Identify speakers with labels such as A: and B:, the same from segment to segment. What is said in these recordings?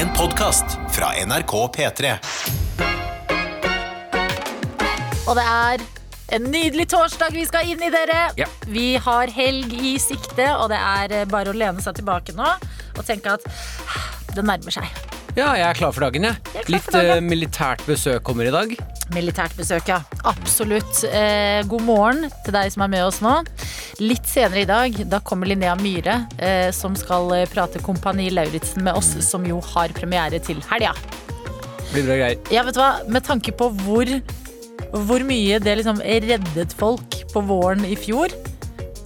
A: En podkast fra NRK P3.
B: Og det er en nydelig torsdag vi skal inn i, dere.
C: Ja.
B: Vi har helg i sikte, og det er eh, bare å lene seg tilbake nå og tenke at ah, det nærmer seg.
C: Ja, jeg er klar for dagen, jeg.
B: Jeg
C: Litt
B: dagen.
C: eh, militært besøk kommer i dag.
B: Militært besøk, ja. Absolutt. Eh, god morgen til deg som er med oss nå. Litt senere i dag da kommer Linnea Myhre, eh, som skal eh, prate Kompani Lauritzen med oss, som jo har premiere til helga.
C: Blir bra greier.
B: Ja, vet du hva? Med tanke på hvor, hvor mye det liksom reddet folk på våren i fjor,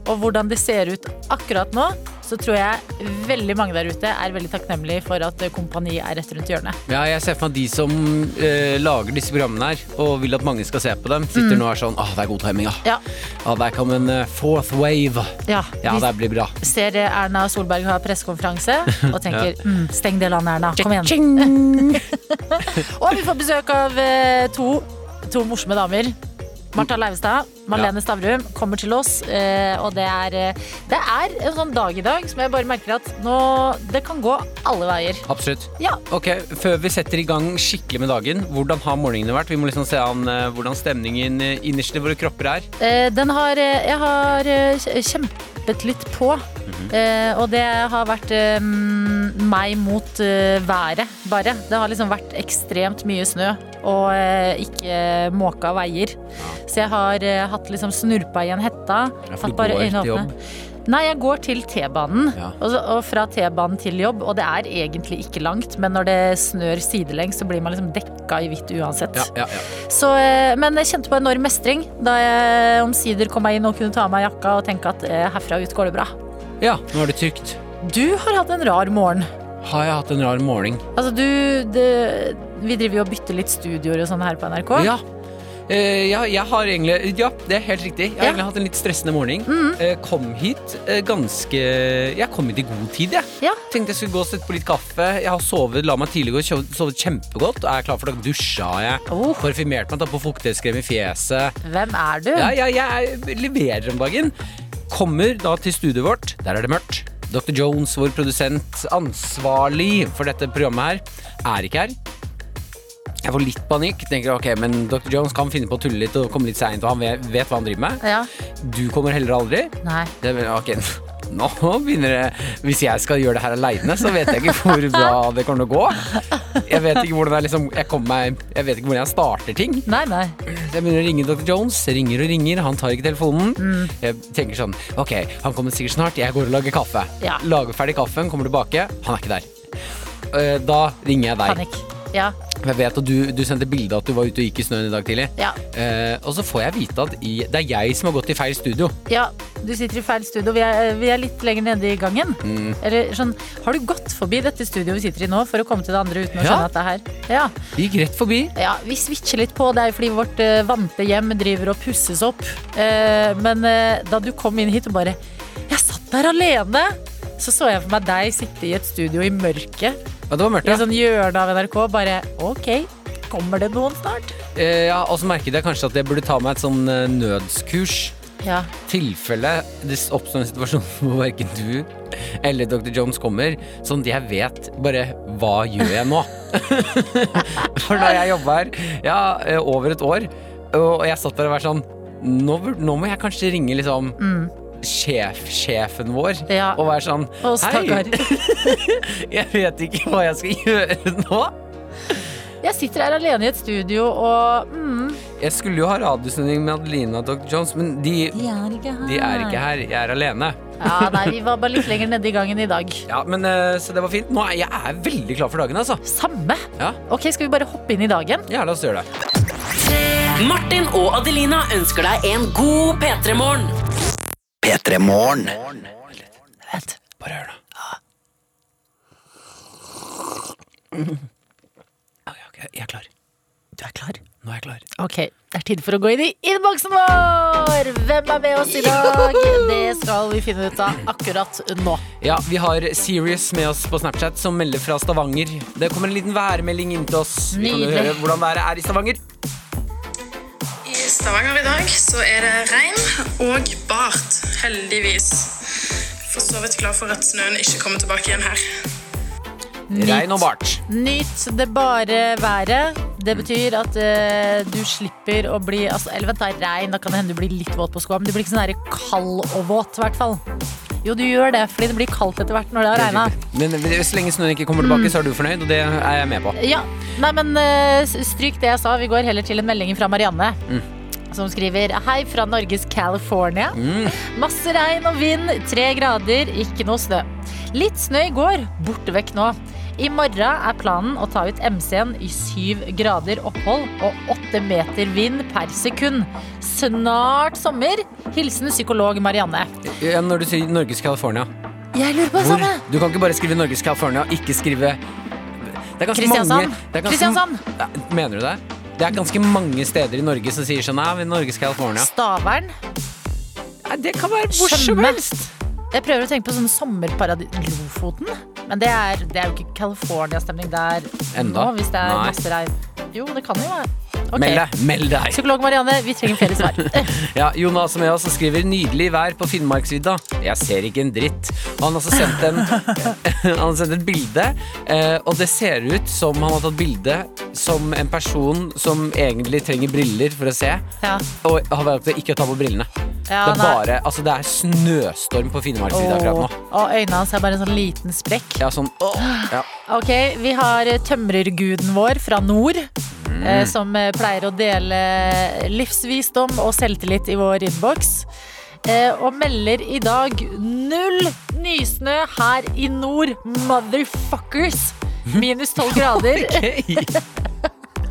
B: og hvordan det ser ut akkurat nå, så tror jeg veldig mange der ute er veldig takknemlige for at Kompani er rett rundt hjørnet.
C: Ja, jeg ser for meg de som eh, lager disse programmene her, og vil at mange skal se på dem, sitter nå og er sånn Åh, det er god timing, ja.
B: Mm. Ja,
C: Ja, der kom en eh, fourth wave.
B: ja,
C: Ja, det blir bra.
B: ser eh, Erna Solberg ha pressekonferanse og tenker mm, steng det landet, Erna. Kom igjen. og vi får besøk av eh, to, to morsomme damer. Martha Leivestad, Malene Stavrum kommer til oss. eh, Og det er, eh, det er en sånn dag i dag som jeg bare merker at nå Det kan gå alle veier.
C: Absolutt.
B: Ja.
C: Ok, Før vi setter i gang skikkelig med dagen, hvordan har morgenene vært? Vi må liksom se an eh, hvordan stemningen innerst i våre kropper er.
B: Den har Jeg har kjempet litt på. Eh, og det har vært meg mot været, bare. Det har liksom vært ekstremt mye snø og eh, ikke måka veier. Så jeg har eh, hatt liksom snurpa igjen hetta.
C: Ja, for du går til
B: jobb? Nei, jeg går til T-banen,
C: Ja.
B: og, og fra T-banen til jobb. Og det er egentlig ikke langt, men når det snør sidelengs, så blir man liksom dekka i hvitt uansett.
C: Ja, ja, ja.
B: Så, eh, men jeg kjente på enorm mestring da jeg omsider kom meg inn og kunne ta av meg jakka og tenke at herfra ut går det bra.
C: ja, nå er det trygt.
B: Du har hatt en rar morgen.
C: Har jeg hatt en rar morgen?
B: Altså du det, Vi driver jo og bytter litt studioer og sånn her på NRK.
C: Ja. Eh, ja, jeg har egentlig Ja, det er helt riktig. Jeg har egentlig hatt en litt stressende morgen. Eh, kom hit eh, ganske Jeg kom hit i god tid, jeg.
B: Ja.
C: Tenkte jeg skulle gå og sette på litt kaffe. Jeg har sovet, la meg tidlig gå, sovet, kjempegodt. Jeg er klar for dagen. Dusja jeg.
B: Oh.
C: Parfymert meg, tatt på fuktighetskrem i fjeset.
B: Hvem er du?
C: Ja, ja, jeg leverer om dagen. Kommer da til studioet vårt. Der er det mørkt. Dr. Jones, vår produsent, ansvarlig for dette programmet her, er ikke her. Jeg får litt panikk. Tenker ok, men Dr. Jones kan finne på å tulle litt og komme litt seint, og han vet, vet hva han driver med.
B: Ja.
C: Du kommer heller aldri.
B: Nei.
C: Det, ok, nå begynner det Hvis jeg skal gjøre det her aleine, så vet jeg ikke hvor bra det kommer til å gå. Jeg vet ikke hvordan jeg liksom Jeg, meg, jeg vet ikke hvordan jeg starter ting.
B: Nei, nei.
C: Jeg begynner å ringe Dr. Jones, ringer og ringer, han tar ikke telefonen.
B: Mm.
C: Jeg tenker sånn, ok, han kommer sikkert snart, jeg går og lager kaffe.
B: Ja.
C: Lager ferdig kaffen, kommer tilbake, han er ikke der. Eh, Da ringer jeg deg.
B: Panikk. Ja.
C: Jeg vet at du, du sendte bilde at du var ute og gikk i snøen i dag tidlig.
B: Ja.
C: Eh, og så får jeg vite at i, det er jeg som har gått i feil studio.
B: ja. Du sitter i feil studio. Vi er, vi er litt lenger nede i gangen.
C: Mm.
B: Eller sånn Har du gått forbi dette studioet vi sitter i nå for å komme til det andre uten å skjønne at det er her? Ja.
C: Vi gikk rett forbi.
B: Ja, vi switcher litt på. Det er jo fordi vårt uh, vante hjem driver og pusses opp. Uh, men uh, da du kom inn hit og bare Jeg satt der alene! Så så jeg for meg deg sitte i et studio i mørket.
C: Ja, det var mørkt,
B: I
C: ja.
B: et sånn hjørne av NRK. Bare OK, kommer det noen snart?
C: Eh, ja. Og så merket jeg kanskje at jeg burde ta meg et sånn eh, nødskurs.
B: Ja.
C: tilfelle det oppstår en situasjon hvor verken du eller Dr. Jones kommer, sånn at jeg vet bare hva gjør jeg nå? For da jeg jobba her ja, eh, over et år, og jeg satt der og var sånn nå, nå må jeg kanskje ringe liksom sjef, sjefen vår
B: Ja.
C: og være sånn
B: Hei,
C: jeg vet ikke hva jeg skal gjøre nå.
B: Jeg sitter her alene i et studio, og mm,
C: Jeg skulle jo ha radiosending med Adelina og Dr. Jones, men de,
B: de er ikke her.
C: de er ikke her. Jeg er alene.
B: Ja, nei, Vi var bare litt lenger nede i gangen i dag.
C: Ja, men eh, Så det var fint. Nå er jeg er veldig klar for dagen, altså.
B: Samme.
C: Ja,
B: Ok, Skal vi bare hoppe inn i dagen?
C: ja la oss gjøre det.
D: Martin og Adelina ønsker deg en god P3-morgen.
A: P3 Morgen.
B: Vent.
C: Bare hør, da. Ok, ok, jeg er klar.
B: Du er klar?
C: Nå er jeg klar.
B: Ok, det er tid for å gå inn i innboksen vår! Hvem er med oss i dag? Det skal vi finne ut av akkurat nå.
C: Ja, Vi har Sirius med oss på Snapchat som melder fra Stavanger. Det kommer en liten værmelding inn til oss. Vi kan jo høre hvordan været er i Stavanger.
E: I Stavanger i dag så er det regn og bart, heldigvis. For så vidt glad for at snøen ikke kommer tilbake igjen her.
C: Regn og bart.
B: Nyt det bare været. Det betyr at uh, du slipper å bli altså, Eller vent, da, regn. Da kan det hende du blir litt våt på skoa, men du blir ikke sånn kald og våt, i hvert fall. Jo, du gjør det, fordi det blir kaldt etter hvert når det har regna.
C: Men så lenge snøen ikke kommer tilbake, så er du fornøyd, og det er jeg med på.
B: Ja, nei, men uh, stryk det jeg sa. Vi går heller til en melding fra Marianne. Som skriver Hei fra Norges California. Masse regn og vind, tre grader, ikke noe snø. Litt snø i går, borte vekk nå. I morgen er planen å ta ut MC-en i syv grader opphold og åtte meter vind per sekund. Snart sommer. Hilsen psykolog Marianne.
C: Ja, når du sier Norges California
B: Jeg lurer på det samme.
C: Du kan ikke bare skrive Norges California, ikke skrive Det er ganske
B: Kristiansand.
C: mange det er ganske-
B: Kristiansand.
C: Mener du det? Det er ganske mange steder i Norge som sier sånn Nei, vi er Norges California.
B: Stavern.
C: Nei, det kan være hvor som
B: Skjønne.
C: helst.
B: Jeg prøver å tenke på sånn sommerparadis Lofoten? Men det er, det er jo ikke California-stemning der
C: Enda?
B: nå, hvis det er
C: Nei.
B: masse regn. Jo, det kan jo være. Ok.
C: Meld deg. Meld deg.
B: Psykolog Marianne, vi trenger flere svar.
C: Ja, Jonas med oss skriver 'nydelig vær på Finnmarksvidda'. Jeg ser ikke en dritt. Han har også sendt, en, han har sendt et bilde, eh, og det ser ut som han har tatt bilde som en person som egentlig trenger briller for å se,
B: Ja.
C: og har valgt å ikke ta på brillene.
B: Ja,
C: det er bare, altså det er snøstorm på Finnmarksvidda akkurat nå.
B: Og øynene hans er bare en sånn liten sprekk.
C: Ja, sånn, åh, ja.
B: Ok, vi har tømrerguden vår fra nord.
C: Mm.
B: eh, Som eh, pleier å dele livsvisdom og selvtillit i vår innboks. Eh, Og melder i dag null nysnø her i nord, motherfuckers. Minus tolv grader.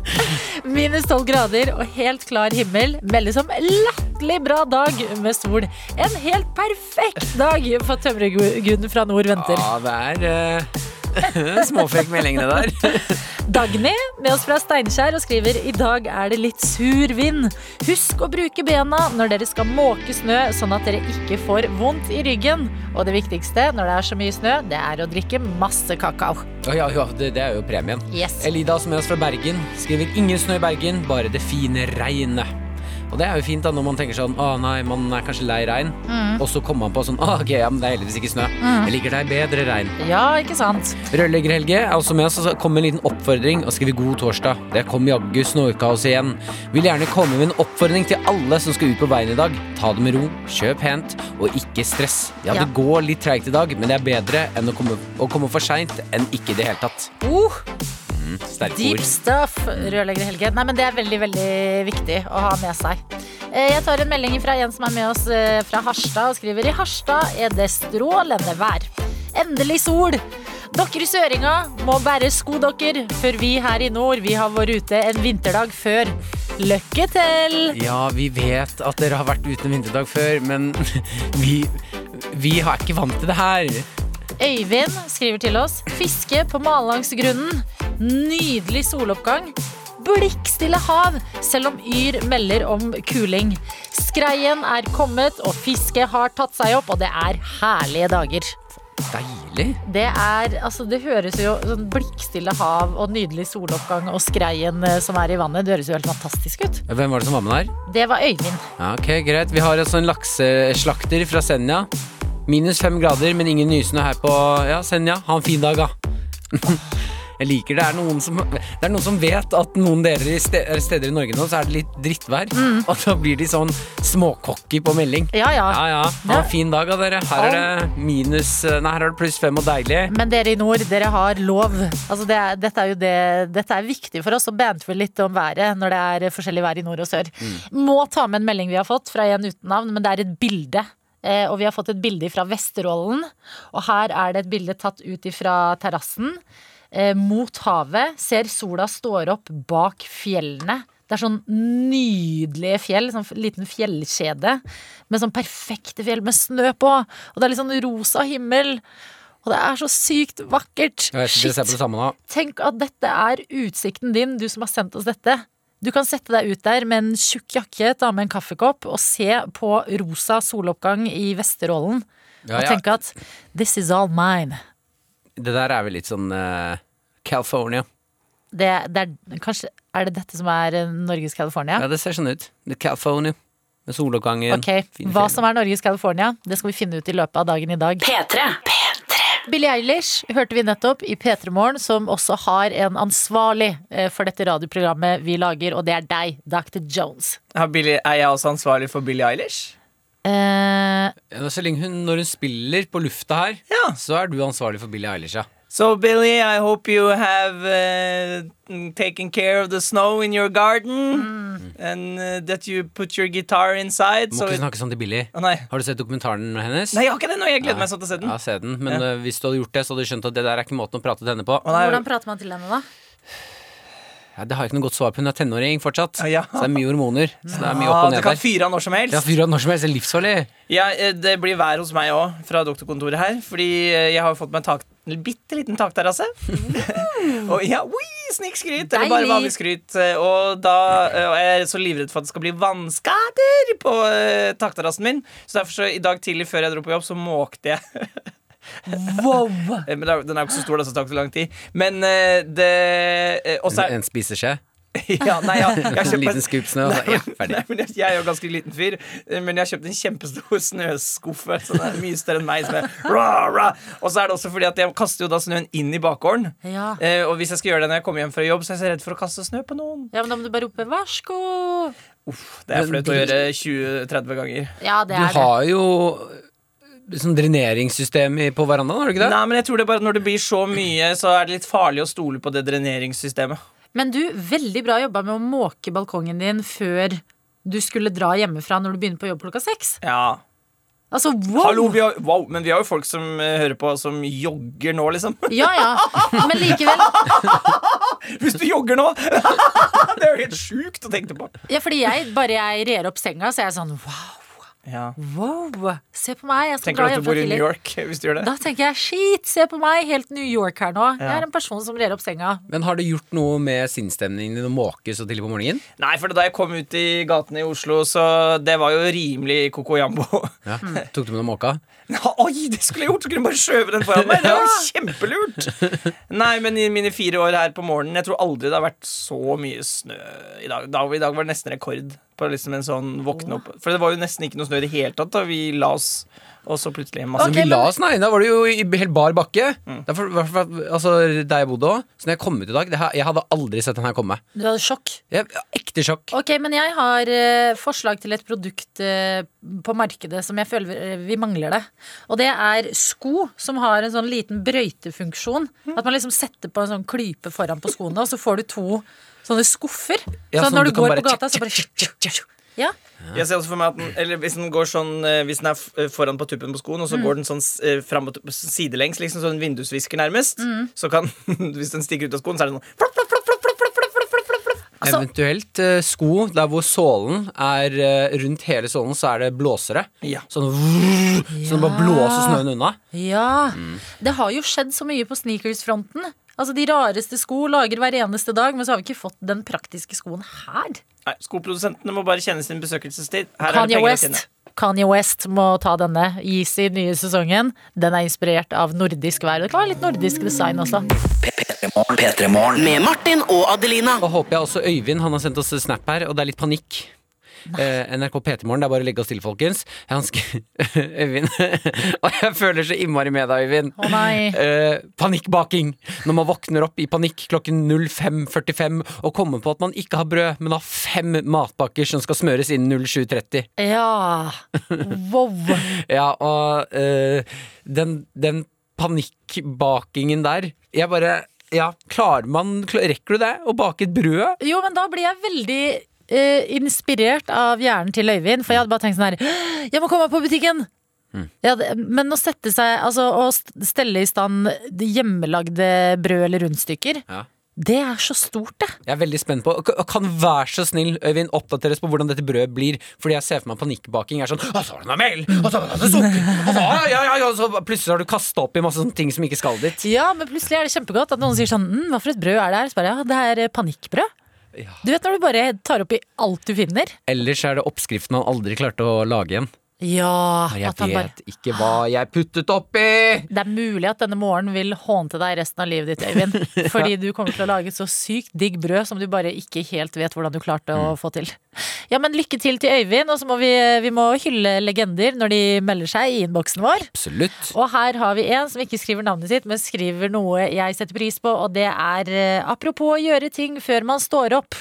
B: Minus 12 grader og helt klar himmel meldes om latterlig bra dag med sol. En helt perfekt dag for tømrerguden fra nord venter.
C: ja, det er uh, småfrekk meldingene der.
B: Dagny med oss fra Steinkjer og skriver I dag er det litt sur vind. Husk å bruke bena når dere skal måke snø, sånn at dere ikke får vondt i ryggen. Og det viktigste når det er så mye snø, det er å drikke masse kakao.
C: Ja, ja, ja, det, det er jo premien.
B: Yes.
C: Elida som er oss fra Bergen skriver ingen snø i Bergen, bare det fine regnet. Og det er jo fint da når man tenker sånn Å nei, man er kanskje lei regn. Og så kommer man på sånn Å, ok, ja, men det er heldigvis ikke snø. Jeg liker deg bedre regn.
B: Ja, ikke sant?
C: Rørlegger Helge er også med oss og så kommer med en liten oppfordring og skriver god torsdag. Det kom jaggu snorkaos igjen. Vil gjerne komme med en oppfordring til alle som skal ut på veien i dag. Ta det med ro, kjøp pent og ikke stress. Ja,
B: Ja.
C: det går litt treigt i dag, men det er bedre enn å komme, å komme for seint enn ikke i det hele tatt.
B: Uh,
C: Mm,
B: deep
C: ord.
B: stuff, rørlegger Helge. Nei, men det er veldig, veldig viktig å ha med seg. Eh, Jeg tar en melding fra en som er med oss eh, fra Harstad og skriver I Harstad er det strålende vær. Endelig sol. Dere i Søringa må bære sko dere, for vi her i nord vi har vært ute en vinterdag før. Lykke til!
C: Ja, vi vet at dere har vært ute en vinterdag før, men vi, vi er ikke vant til det her.
B: Øyvind skriver til oss Fiske på Malangsgrunnen Nydelig soloppgang Blikkstille hav Selv om Yr melder om kuling Skreien er kommet Og fisket har tatt seg opp Og det er herlige dager
C: Deilig.
B: Det er, altså det høres jo sånn Blikkstille hav og nydelig soloppgang Og skreien eh, som er i vannet Det høres jo helt fantastisk ut
C: Hvem var det som var med der?
B: Det var Øyvind
C: Ja, ok, greit. Vi har altså en lakseslakter fra Senja. Minus fem grader, men ingen nysnø her på ja, Senja. Ha en fin dag, da. Jeg liker det er noen som Det er noen som vet at noen deler i ste- er steder i Norge nå, så er det litt drittvær. Og da blir de sånn småcocky på melding.
B: Ja, ja
C: Ja ja, ha en fin dag da, dere. Her er det minus Nei, her er det pluss fem og deilig.
B: Men dere i nord, dere har lov. Altså det er, dette, er jo det, dette er viktig for oss å bante litt om været når det er forskjellig vær i nord og sør. Må ta med en melding vi har fått fra en uten navn, men det er et bilde. Eh, og vi har fått et bilde fra Vesterålen. Og her er det et bilde tatt ut fra terrassen. Eh, mot havet. Ser sola står opp bak fjellene. Det er sånn nydelige fjell, sånn liten fjellkjede med sånn perfekte fjell med snø på. Og det er litt sånn rosa himmel. Og det er så sykt vakkert.
C: Nå.
B: Tenk at dette er utsikten din, du som har sendt oss dette. Du kan sette deg ut der med en tjukk jakke, ta med en kaffekopp og se på rosa soloppgang i Vesterålen.
C: Ja,
B: Og tenke at this is all mine.
C: Det der er vel litt sånn eh, California.
B: Det, det er, kanskje, er det dette som er eh, Norges California?
C: Ja, det ser sånn ut. Det er California. Med soloppgangen.
B: Ok, Hva som er Norges California, det skal vi finne ut i løpet av dagen i dag.
D: P3.
B: Billie Eilish hørte vi nettopp i P3 Morgen, som også har en ansvarlig eh, for dette radioprogrammet vi lager, og det er deg, Dr. Jones.
F: Har Billie- Er jeg også ansvarlig for Billie Eilish?
B: Eh,
C: Så lenge hun, når hun spiller på lufta her,
F: Ja.
C: så er du ansvarlig for Billie Eilish, ja.
F: So Billy, I hope you have uh, taken care of the snow in your garden, and uh, that you put your guitar inside.
C: Må
F: So
C: ikke
F: it...
C: snakke sånn til Billy.
F: Oh, nei.
C: Har du sett dokumentaren hennes?
F: nei, jeg har ikke det nå. Jeg gleder meg sånn til å se den.
C: Ja, se den. Men
F: Ja.
C: uh, hvis du hadde gjort det, så hadde du skjønt at det der er ikke måten å prate til henne på.
F: Oh,
B: hvordan prater man til henne, da?
C: Ja, det har jeg ikke noe godt svar på. Hun er tenåring fortsatt.
F: Ja.
C: Så det er mye hormoner. Så det er mye opp
F: Ah,
C: og ned
F: kan
C: der.
F: fyre av når som helst.
C: Ja, fyre av når som helst. Det er livsfarlig.
F: Ja, eh, det blir vær hos meg òg, fra doktorkontoret her. Fordi eh, jeg har fått meg takt tak, bitte liten takterrasse. og ja, oi, snikskryt! Eller bare vanlig skryt. Og da eh, og jeg er så livredd for at det skal bli vannskader på uh, takterrassen min. Så derfor så i dag tidlig før jeg dro på jobb, så måkte jeg.
B: Wow!
F: Eh, Men den er jo ikke så stor, da, så det tar ikke så lang tid. Men uh, det uh, Og så er
C: En spiseskje.
F: ja, nei, ja, jeg kjøpt
C: liten skup snø. og så- Ja,
F: Nei,
C: ferdig.
F: men jeg, jeg er jo ganske liten fyr, eh, men jeg har kjøpt en kjempestor snøskuffe. Så det er mye større enn meg. Som er, rah, rah. Og så er det også fordi at jeg kaster jo da snøen inn i bakgården.
B: Ja.
F: Eh, og hvis jeg skal gjøre det når jeg kommer hjem fra jobb, så er jeg så redd for å kaste snø på noen.
B: ja, men da må du bare rope 'vær Uff.
F: Det er flaut å gjøre 20-30 ganger.
B: Ja, det
C: Du
B: er det.
C: har jo sånn dreneringssystem på verandaen, har du ikke det?
F: Nei, men jeg tror det er bare at Når det blir så mye, så er det litt farlig å stole på det dreneringssystemet.
B: Men du, veldig bra jobba med å måke balkongen din før du skulle dra hjemmefra når du begynner på jobb klokka seks.
F: Ja.
B: Altså, wow!
F: Hallo, har, wow, men vi har jo folk som uh, hører på, som jogger nå, liksom.
B: Ja, ja. Men likevel.
F: Hvis du jogger nå! det er jo helt sjukt å tenke på.
B: Ja, fordi jeg, bare jeg rer opp senga, så er jeg sånn wow,
F: Ja.
B: wow. Se på meg, jeg skal
F: Tenker
B: dra
F: du at du bor i New. York hvis du gjør det?
B: Da tenker jeg shit, se på meg, helt New York her nå. Jeg er en person som rer opp senga.
C: Men har det gjort noe med sinnsstemningen din å måke så tidlig på morgenen?
F: Nei, for da jeg kom ut i gatene i Oslo, så det var jo rimelig coco-jambo.
C: Ja. Tok du med deg måka?
F: Oi, det skulle jeg gjort! Så kunne jeg bare skjøvet den foran meg. Det var kjempelurt! Nei, men i mine fire år her på morgenen, jeg tror aldri det har vært så mye snø i dag. I dag var det nesten rekord på liksom en sånn våkne opp. For det var jo nesten ikke noe snø i det hele tatt da vi la oss, og så plutselig masse
B: Ok,
C: Men vi la oss, nei, da var det jo i helt bar bakke.
F: Mm.
C: Derfor, hvertfall- altså, der jeg bodde òg. Så når jeg kom ut i dag det, her- Jeg hadde aldri sett den her komme.
B: Du hadde sjokk.
C: Jeg, ekte sjokk.
B: Ok, men jeg har eh, forslag til et produkt eh, på markedet som jeg føler vi- vi mangler det. Og det er sko som har en sånn liten brøytefunksjon. At man liksom setter på en sånn klype foran på skoene, og så får du to sånne skuffer.
C: Ja,
B: så
C: sånn
B: når
C: du,
B: du går på gata, så bare ja.
F: Jeg ser også for meg at den, eller hvis den går sånn Hvis den er foran på tuppen på skoen, og så mm. går den sånn fram og sidelengs, liksom sånn vindusvisker nærmest, mm. så kan Hvis den stikker ut av skoen, så er det sånn flopp, flopp, flopp,
B: Altså,
C: Eventuelt eh, sko der hvor sålen er eh, rundt hele sålen, så er det blåsere.
F: Ja.
C: Sånn vrr, ja. Så den bare blåser snøen unna.
B: Ja. Mm. Det har jo skjedd så mye på sneakers-fronten. Altså De rareste sko lager hver eneste dag, men så har vi ikke fått den praktiske skoen her.
F: Nei, Skoprodusentene må bare kjenne sin besøkelsestid. Her er det penger
B: West. Kanye West må ta denne. Yeezy, nye sesongen. Den er inspirert av nordisk vær. Det kan være litt nordisk design også.
A: P3
D: Med Martin og Adelina.
C: Da håper jeg også Øyvind han har sendt oss snap her, og det er litt panikk. Eh, NRK P3morgen, det er bare å legge oss til, folkens. Øyvind Og jeg føler så innmari med deg, Øyvind.
B: Å nei.
C: Eh, panikkbaking. Når man våkner opp i panikk klokken 05.45 og kommer på at man ikke har brød, men har fem matpakker som skal smøres innen 07.30.
B: Ja. Wow.
C: Ja, og eh, den, den panikkbakingen der Jeg bare Ja, klarer man Rekker du det? Å bake et brød?
B: Jo, men da blir jeg veldig eh, inspirert av hjernen til Øyvind. For jeg hadde bare tenkt sånn her Jeg må komme meg på butikken! Ja, det- men å sette seg Altså å stelle i stand det hjemmelagde brød eller rundstykker,
C: Ja.
B: det er så stort, det.
C: Jeg er veldig spent på Kan vær så snill, Øyvind, oppdateres på hvordan dette brødet blir? Fordi jeg ser for meg panikkbaking er sånn Og så har du noe mel! Og så har du sukker! Og så, ja, ja, ja, så plutselig har du kasta opp i masse sånne ting som ikke skal dit.
B: Ja, men plutselig er det kjempegodt at noen sier sånn mm, Hva for et brød er det her? Så bare, ja, det er eh, panikkbrød. Du vet når du bare tar oppi alt du finner?
C: Ellers er det oppskriften han aldri klarte å lage igjen.
B: Ja,
C: Jeg
B: at han bare
C: vet ikke hva jeg puttet oppi!
B: Det er mulig at denne morgenen vil hånte deg resten av livet ditt, Øyvind. Fordi du kommer til å lage så sykt digg brød som du bare ikke helt vet hvordan du klarte
C: Mm.
B: å få til. Ja, men lykke til til Øyvind, og så må vi, vi må hylle legender når de melder seg i innboksen vår.
C: Absolutt.
B: Og her har vi en som ikke skriver navnet sitt, men skriver noe jeg setter pris på, og det er eh, apropos å gjøre ting før man står opp.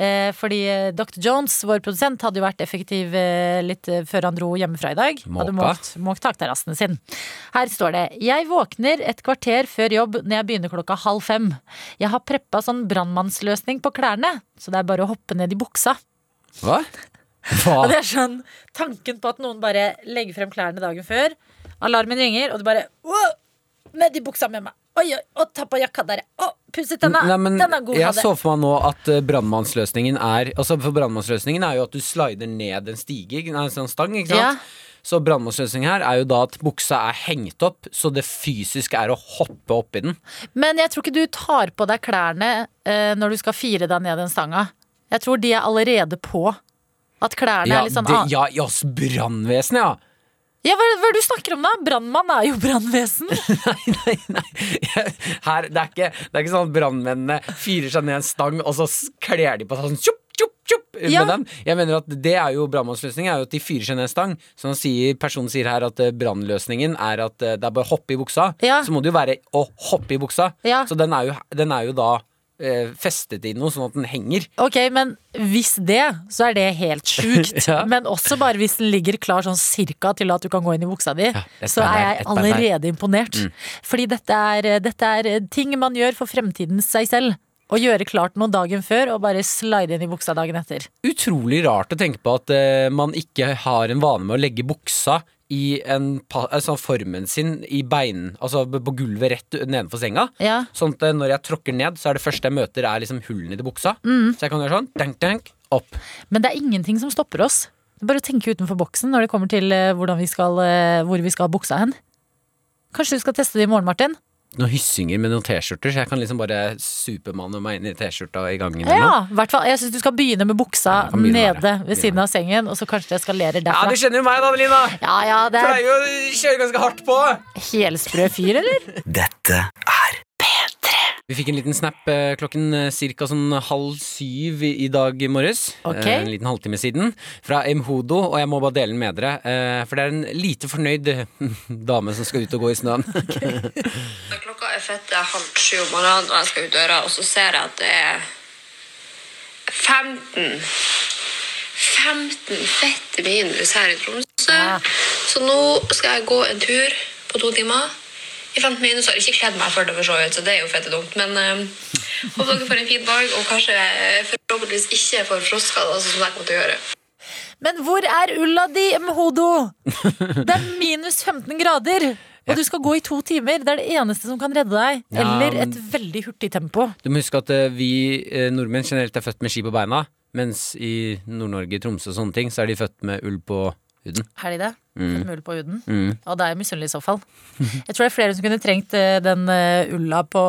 B: Eh, fordi eh, Dr. Jones, vår produsent, hadde jo vært effektiv eh, litt eh, før han dro hjemmefra i dag. Hadde
C: Måka.
B: måkt, måkt takterrassen sin. Her står det Jeg våkner et kvarter før jobb når jeg begynner klokka halv fem. Jeg har preppa sånn brannmannsløsning på klærne, så det er bare å hoppe ned i buksa.
C: Hva? Hva?
B: Og det er sånn tanken på at noen bare legger frem klærne dagen før. Alarmen ringer, og du bare Ned i buksa med meg. Oi, oi, å, ta på jakka der. Å, pusse tenna.
C: Nei, men
B: Den er god.
C: jeg så for meg nå at eh, brannmannsløsningen er Altså For brannmannsløsningen er jo at du slider ned en stige, nei, en sånn stang, ikke sant?
B: Ja.
C: Så brannmannsløsningen her er jo da at buksa er hengt opp, så det fysiske er å hoppe oppi den.
B: Men jeg tror ikke du tar på deg klærne eh, når du skal fire deg ned den stanga. Jeg tror de er allerede på. At klærne
C: Ja,
B: er litt sånn
C: det, ja, ja, s- brannvesenet, ja.
B: Ja, hva, hva er det du snakker om da? Brannmann er jo brannvesen.
C: Nei, nei, nei. Her, det, er ikke, det er ikke sånn at brannmennene fyrer seg ned en stang, og så kler de på sånn tjopp, tjopp, tjopp
B: Ja.
C: med den. Jeg mener at det er jo brannmannsløsningen, er jo at de fyrer seg ned en stang. Så når sier, personen sier her at eh, brannløsningen er at eh, det er bare å hoppe i buksa.
B: Ja.
C: Så må det jo være å hoppe i buksa.
B: Ja.
C: Så den er jo, den er jo da festet i noe, sånn at den henger.
B: Ok, men hvis det, så er det helt sjukt.
C: Ja.
B: Men også bare hvis den ligger klar sånn cirka til at du kan gå inn i buksa di,
C: ja,
B: så er jeg allerede imponert. Fordi dette er, dette er ting man gjør for fremtiden seg selv. Å gjøre klart noe dagen før og bare slide inn i buksa dagen etter.
C: Utrolig rart å tenke på at uh, man ikke har en vane med å legge buksa i en altså formen sin i bein, altså på gulvet rett nedenfor senga.
B: Ja.
C: Sånn at eh, når jeg tråkker ned, så er det første jeg møter, er liksom hullene i buksa.
B: Mm.
C: Så jeg kan gjøre sånn, dank, dank, opp.
B: Men det er ingenting som stopper oss. Bare tenke utenfor boksen når det kommer til eh, vi skal, eh, hvor vi skal ha buksa hen. Kanskje du skal teste det i morgen, Martin?
C: Noen hyssinger med noen T-skjorter, så jeg kan liksom bare supermanne meg inn i T-skjorta i gangen.
B: Ja, i hvert fall. Jeg syns du skal begynne med buksa
C: Ja, begynne
B: nede
C: der.
B: ved siden av sengen, og så kanskje det eskalerer
C: Ja,
B: derfra.
C: du kjenner jo meg da, Adelina!
B: Ja, ja, det er
C: Pleier jo å kjøre ganske hardt på.
B: helsprø fyr, eller?
A: Dette er
C: Vi fikk en liten snap eh, klokken ca. cirka sånn halv syv i, i dag morges.
B: Ok.
C: Eh, en liten halvtime siden. Fra Mhodo, og jeg må bare dele den med dere. Eh, for det er en lite fornøyd eh, dame som skal ut og gå i snøen.
G: Klokka er fette halv sju om morgenen når jeg skal ut døra, og så ser jeg at det er 15 15 fette minus her i Tromsø. Så nå skal jeg gå en tur på to timer. I 15 minus har jeg ikke kledd meg for det, for så vidt, så det er jo fette dumt. Men eh, håper dere får en fin dag, og kanskje forhåpentligvis ikke får frostskader, altså, som jeg kommer til å gjøre.
B: Men hvor er ulla di, Mhodo? Det er minus 15 grader. Og du skal gå i to timer. Det er det eneste som kan redde deg. Eller et veldig hurtig tempo.
C: Du må huske at eh, vi eh, nordmenn generelt er født med ski på beina. Mens i Nord-Norge, Tromsø og sånne ting, så er de født med ull på huden.
B: Er de det? Fått mulig på huden?
C: Mm.
B: Og da er jeg misunnelig i så fall. Jeg tror det er flere som kunne trengt eh, den eh, ulla på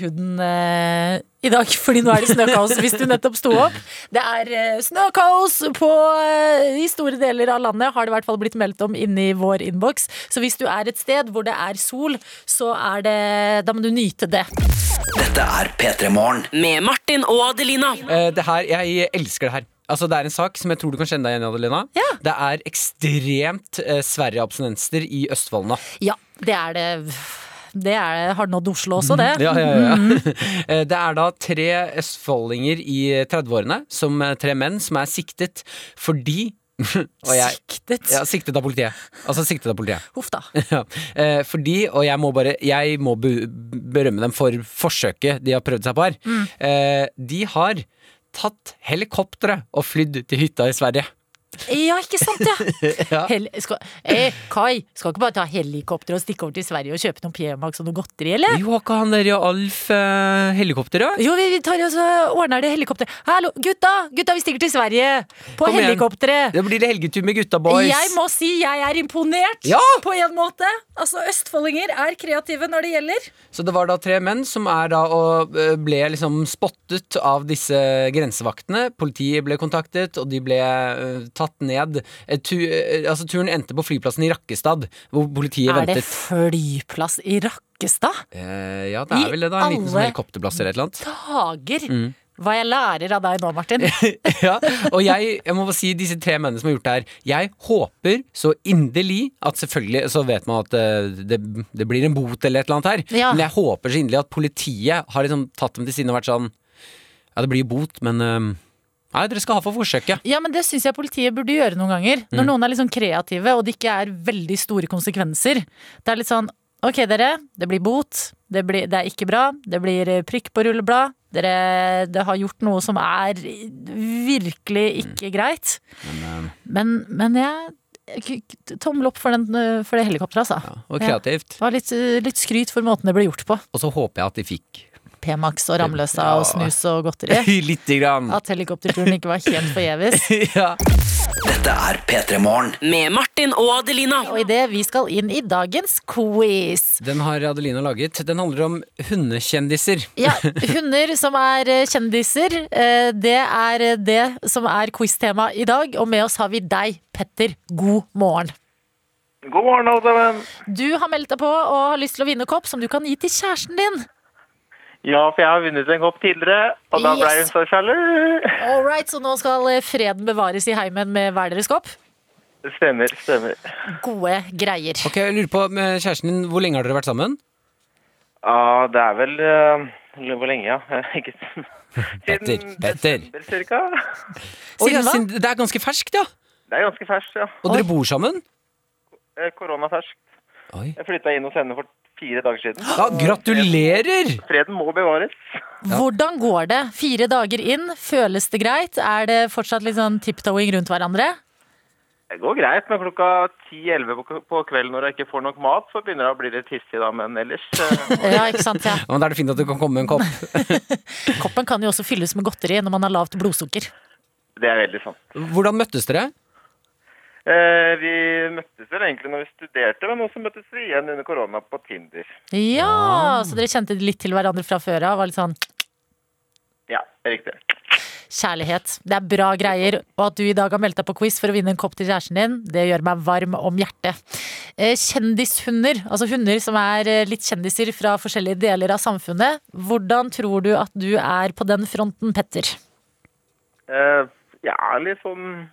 B: huden eh, i dag, fordi nå er det snøkaos hvis du nettopp sto opp. Det er snøkaos på, i store deler av landet, har det i hvert fall blitt meldt om inni vår innboks. Så hvis du er et sted hvor det er sol, så er det Da må du nyte det.
A: Dette er P3 Morgen.
D: Med Martin og Adelina.
C: Uh, det her, Jeg elsker det her. Altså Det er en sak som jeg tror du kan kjenne deg igjen i, Adelina.
B: Ja.
C: Det er ekstremt eh, Sverige-abstinenser i Østfold nå.
B: Ja, det er det. Det er, har nådd Oslo også, det.
C: Ja, ja, ja. Eh, Det er da tre østfoldinger i 30-årene, som eh, tre menn, som er siktet fordi jeg,
B: Siktet.
C: ja, siktet av politiet. Altså siktet av politiet.
B: Huff da.
C: Ja, eh, fordi, og jeg må bare Jeg må berømme dem for forsøket de har prøvd seg på her. Mm. de har tatt helikopteret og flydd til hytta i Sverige.
B: Ja, ikke sant, ja.
C: Ja.
B: Hel skal, eh, Kai, skal ikke bare ta helikopter og stikke over til Sverige og kjøpe noen P-Max og noe godteri, eller?
C: Jo, har ikke han der Alf eh, helikopter, da?
B: Jo, vi vi tar og så ordner det helikopter. Hallo, gutta! Gutta, vi stikker til Sverige! På
C: Kom
B: helikopteret!
C: Da blir det helgetur med gutta boys.
B: Jeg må si jeg er imponert,
C: Ja!
B: på en måte. Altså, Østfoldinger er kreative når det gjelder.
C: Så det var da tre menn som er da og eh, ble liksom spottet av disse grensevaktene. Politiet ble kontaktet, og de ble uh, tatt satt ned eh, tu, eh, Altså Turen endte på flyplassen i Rakkestad, hvor politiet
B: Er det flyplass i Rakkestad?
C: Eh, ja, det
B: I
C: er vel det, da. En liten sånn helikopterplass eller et eller annet.
B: Dager!
C: Mm.
B: Hva jeg lærer av deg nå, Martin.
C: ja, og jeg, jeg må bare si disse tre mennene som har gjort det her Jeg håper så inderlig at selvfølgelig Så vet man at eh, det, det blir en bot eller et eller annet her
B: Ja.
C: Men jeg håper så inderlig at politiet har liksom tatt dem til siden og vært sånn Ja, det blir bot, men Nei, dere skal ha for forsøket
B: Ja, men Det syns jeg politiet burde gjøre noen ganger. Når
C: Mm.
B: noen er litt sånn kreative, og det ikke er veldig store konsekvenser. Det er litt sånn Ok, dere. Det blir bot. Det, blir, det er ikke bra. Det blir eh, prikk på rulleblad. Dere det har gjort noe som er virkelig ikke greit. Men, men jeg k- k- Tommel opp for, den, eh, for det helikopteret, altså.
C: ja, Og
B: Ja.
C: kreativt
B: Det var litt, eh, litt skryt for måten det ble gjort på.
C: Og så håper jeg at de fikk
B: P-Max og Ramløsa
C: Ja.
B: og snus og godteri.
C: Lite grann
B: At helikopterturen ikke var helt forgjeves.
C: ja.
A: Dette er P3 Morgen.
D: Med Martin og Adelina.
B: Og idet vi skal inn i dagens quiz.
C: Den har Adelina laget Den handler om hundekjendiser
B: Ja, hunder som er eh, kjendiser. eh, Det er eh, det som er quiz-tema i dag. Og med oss har vi deg, Petter. God morgen.
H: God morgen, alle sammen.
B: Du har meldt deg på og har lyst til å vinne kopp som du kan gi til kjæresten din.
H: Ja, for jeg har vunnet en kopp tidligere, og da ble hun så sjalu.
B: All right, Så nå skal freden bevares i heimen med hver deres kopp.
H: Stemmer, stemmer.
B: Gode greier.
C: Ok, jeg lurer på med kjæresten din Hvor lenge har dere vært sammen?
H: Ja, det er vel uh, Hvor lenge, ja? Ikke
C: Petter, Petter.
H: desember.
C: Oi, ja,
B: Siden hva?
C: Det er ganske ferskt, ja
H: Det er ganske ferskt, ja.
C: Og dere bor sammen?
H: Eh, Koronaferskt. Jeg flytta inn hos henne for fire dager siden.
C: Ja, gratulerer!
H: Freden må bevares.
B: Hvordan går det? Fire dager inn, føles det greit? Er det fortsatt litt sånn tiptoeing rundt hverandre?
H: Det går greit, men klokka 10-11 på, på kvelden når jeg ikke får nok mat, så begynner jeg å bli litt hissig da, men ellers eh,
B: Ja, ikke sant? Ja.
C: Ja, men Da er det fint at du kan komme med en kopp.
B: Koppen kan jo også fylles med godteri når man har lavt blodsukker.
H: Det er veldig sant.
C: Hvordan møttes dere?
H: Eh, vi møttes vel egentlig når vi studerte, men også møttes vi igjen under korona på Tinder.
B: Ja, så dere kjente litt til hverandre fra før av? Var litt sånn
H: Ja, riktig.
B: kjærlighet. Det er bra greier. Og at du i dag har meldt deg på quiz for å vinne en kopp til kjæresten din, det gjør meg varm om hjertet. Eh, Kjendishunder, altså hunder som er eh, litt kjendiser fra forskjellige deler av samfunnet. Hvordan tror du at du er på den fronten, Petter?
H: Jeg ja, litt sånn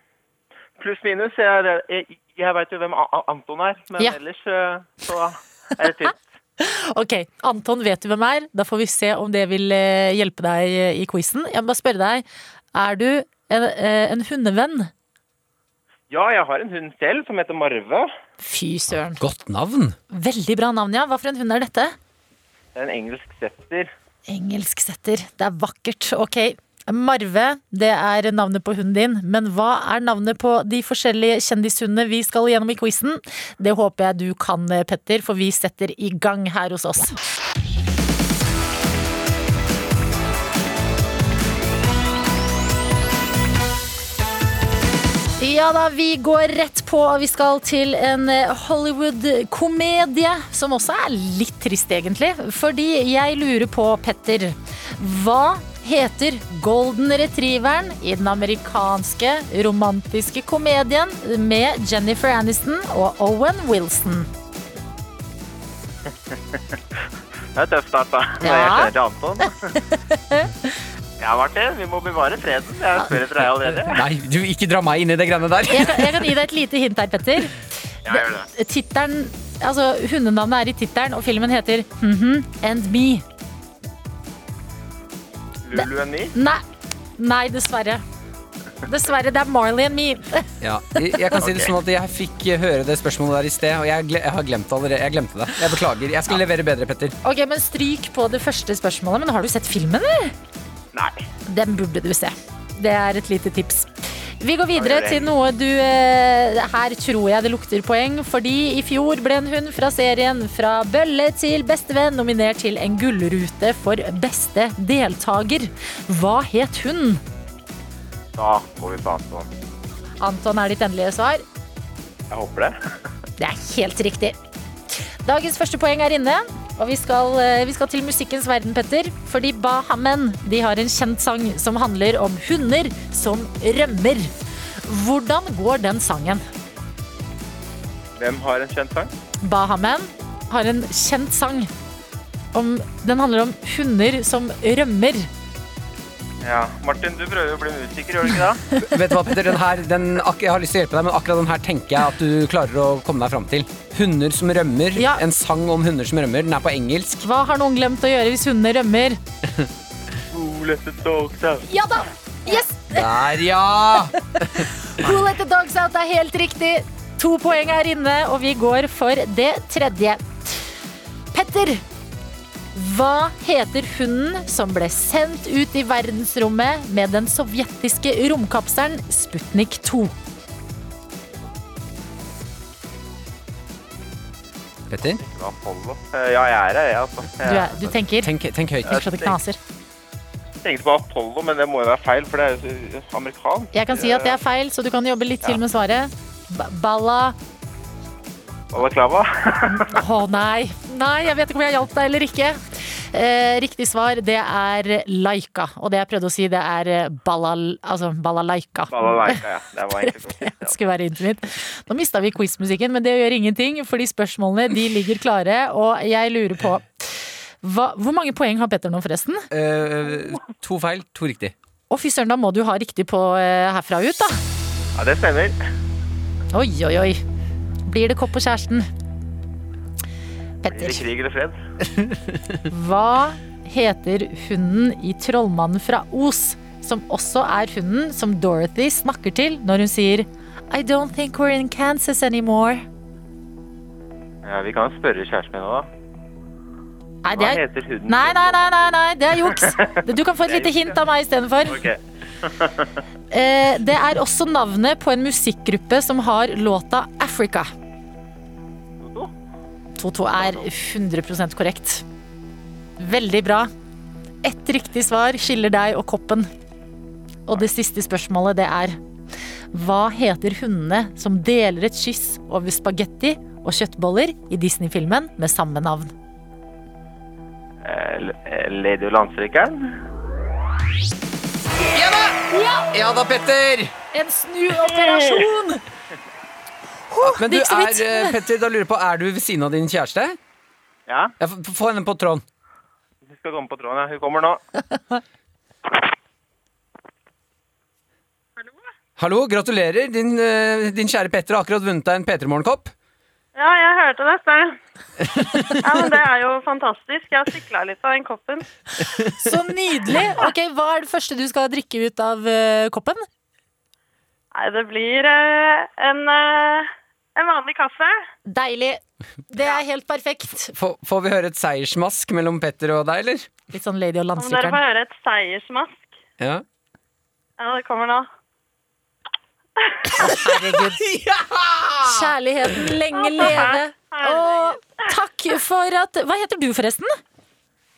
H: pluss-minus. Jeg, jeg, jeg veit jo hvem Anton er, men
B: Ja.
H: ellers eh, så er det tynt.
B: Ok, Anton vet du hvem er. Da får vi se om det vil eh, hjelpe deg eh, i quizen. Jeg må bare spørre deg, er du en, en hundevenn?
H: Ja, jeg har en hund selv som heter Marve.
B: Fy søren.
C: Godt navn.
B: Veldig bra navn, ja. Hva for en hund er dette?
H: Det er en engelsk setter.
B: Engelsk setter. Det er vakkert. Ok. Marve, det er navnet på hunden din. Men hva er navnet på de forskjellige kjendishundene vi skal gjennom i quizen? Det håper jeg du kan, Petter, for vi setter i gang her hos oss. Ja da, vi går rett på. Vi skal til en Hollywood-komedie, som også er litt trist, egentlig. Fordi jeg lurer på, Petter, hva heter Golden Retrieveren i den amerikanske romantiske komedien med Jennifer Aniston og Owen Wilson?
H: Det er tøff start, da. Ja. jeg
B: Ja.
H: kjenner til Anton. Ja, Martin, vi må bevare freden. Jeg spør etter deg allerede.
C: Nei, du, ikke dra meg inn i det greiene der.
B: Jeg kan, jeg kan gi deg et lite hint her, Petter.
H: Ja, gjør det.
B: Tittelen, altså Hundenavnet er i tittelen, og filmen heter Mhm and Me.
H: Lulu and me.
B: Nei, nei, dessverre. Dessverre, det er Marley and Me.
C: Ja, jeg jeg kan si det sånn at jeg fikk høre det spørsmålet der i sted, og jeg, gle jeg har glemt det allerede. Jeg glemte det. Jeg beklager. Jeg skal levere bedre, Petter.
B: Ok, men Stryk på det første spørsmålet. Men har du sett filmen, eller?
H: Nei.
B: Den burde du se. Det er et lite tips. Vi går videre
H: er
B: til noe du eh, Her tror jeg det lukter poeng, fordi i fjor ble en hund fra serien Fra bølle til bestevenn nominert til en gullrute for beste deltaker. Hva het hun?
H: Da går vi på Anton.
B: Anton er ditt endelige svar.
H: Jeg håper det.
B: Det er helt riktig. Dagens første poeng er inne, og vi skal, eh, vi skal til musikkens verden, Petter. Fordi Bahamen de har en kjent sang som handler om hunder som rømmer. Hvordan går den sangen?
H: Hvem har en kjent sang?
B: Bahamen har en kjent sang. Om, den handler om hunder som rømmer.
H: Ja, Martin, du prøver å bli musiker, gjør du ikke det?
C: Vet du hva, Petter, den her, den, ak jeg har lyst til å hjelpe deg, men akkurat den her tenker jeg at du klarer å komme deg fram til. Hunder som rømmer.
B: Ja.
C: En sang om hunder som rømmer. Den er på engelsk.
B: Hva har noen glemt å gjøre hvis hundene rømmer?
H: Oh, let the dogs out.
B: Ja da! Yes!
C: Der, ja!
B: Who let the dogs out er helt riktig. To poeng er inne, og vi går for det tredje. Petter, hva heter hunden som ble sendt ut i verdensrommet med den sovjetiske romkapselen Sputnik 2?
C: Petter,
H: Eh, Ja, jeg er her, jeg, altså.
B: Du, er, du tenker
C: tenk, tenk høyt.
B: Tenk så det knaser.
H: Jeg tenkte på Apollo, men det må jo være feil, for det er jo amerikansk.
B: Jeg kan si at det er feil, så du kan jobbe litt til med svaret. Ba- Balla
H: Balaklava.
B: Å nei. Nei, jeg vet ikke om jeg hjalp deg eller ikke. Eh, riktig svar, det er Laika. Og det jeg prøvde å si, det er eh, balal, altså balalaika.
H: Balalaika, ja. Det var egentlig godt.
B: Det skulle være intimt. Nå mista vi quizmusikken, men det gjør ingenting, fordi spørsmålene de ligger klare, og jeg lurer på hva, Hvor mange poeng har Petter nå, forresten?
C: Eh, to feil, to riktig.
B: Å, fy søren, da må du ha riktig på eh, herfra og ut, da.
H: Ja, det stemmer.
B: Oi, oi, oi. Blir det kopp på kjæresten?
H: Blir det
B: Petter,
H: krig eller fred?
B: hva heter hunden i Trollmannen fra Os, som også er hunden som Dorothy snakker til når hun sier I don't think we're in Kansas anymore.
H: Ja, vi kan spørre kjæresten min nå, da.
B: Nei, det
H: Hva
B: er
H: heter hunden?
B: Nei, nei, nei, nei, nei, det er juks. Du kan få et lite hint av meg istedenfor.
H: Okay.
B: Eh, det er også navnet på en musikkgruppe som har låta Africa.
H: Toto?
B: Toto er 100% korrekt. Veldig bra. Ett riktig svar skiller deg og koppen. Og det siste spørsmålet, det er Hva heter hundene som deler et kyss over spagetti og kjøttboller i Disney-filmen med samme navn?
H: Eh, Lady og landstrykeren?
C: Ja da, Petter!
B: En snuoperasjon!
C: Men du
B: det
C: er, eh, Petter, da lurer jeg på, er du ved siden av din kjæreste?
H: Ja,
C: Ja, Få henne på tråden.
H: hun skal komme på tråden. ja. Hun kommer nå.
C: Hallo, Hallo, gratulerer. Din, eh, din kjære Petter har akkurat vunnet deg en P3 Morgenkopp.
I: Ja, jeg hørte dette. Ja, men Det er jo fantastisk. Jeg har sykla litt av den koppen.
B: Så nydelig! Ok, Hva er det første du skal drikke ut av uh, koppen?
I: Nei, det blir uh, en, eh, en vanlig kaffe.
B: Deilig. Det er helt perfekt.
C: Får, får vi høre et seiersmask mellom Petter og deg, eller?
B: Litt sånn Lady og
I: Om dere får høre et seiersmask.
C: Ja.
I: Ja, det kommer nå.
B: Herregud. Kjærligheten lenge leve. Og takk for at Hva heter du, forresten?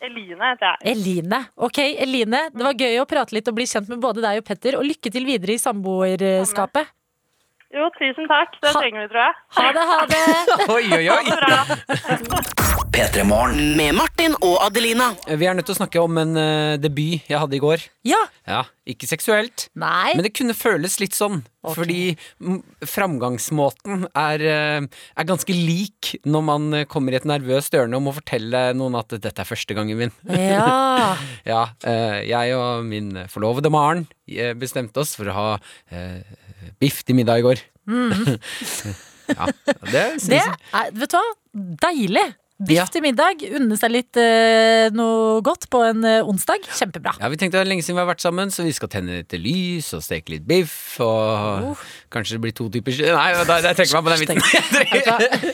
I: Eline heter jeg.
B: Eline. Ok, Eline. Det var gøy å prate litt og bli kjent med både deg og Petter. Og lykke til videre i samboerskapet.
I: Jo, tusen takk. Det
B: Ha-
I: trenger vi, tror jeg.
B: Ha det, ha det!
C: Oi, oi, oi!
A: P3 Morgen.
D: Med Martin og Adelina.
C: Vi er nødt til å snakke om en uh, debut jeg hadde i går.
B: Ja.
C: Ja, Ikke seksuelt,
B: Nei.
C: men det kunne føles litt sånn.
B: Okay.
C: Fordi framgangsmåten er, uh, er ganske lik når man kommer i et nervøst hjørne og må fortelle noen at dette er første gangen min.
B: Ja.
C: Ja, uh, jeg og min forlovede Maren bestemte oss for å ha eh, biff til middag i går. ja, det
B: Det er, vet du hva? Deilig. Biff
C: Ja.
B: til middag. Unne seg litt eh, noe godt på en eh, onsdag. Kjempebra.
C: Ja, vi tenkte det er lenge siden vi har vært sammen, så vi skal tenne litt lys og steke litt biff. Og
B: Oh.
C: kanskje det blir to typer sky- Nei, da, da trekker jeg meg på den vitsen.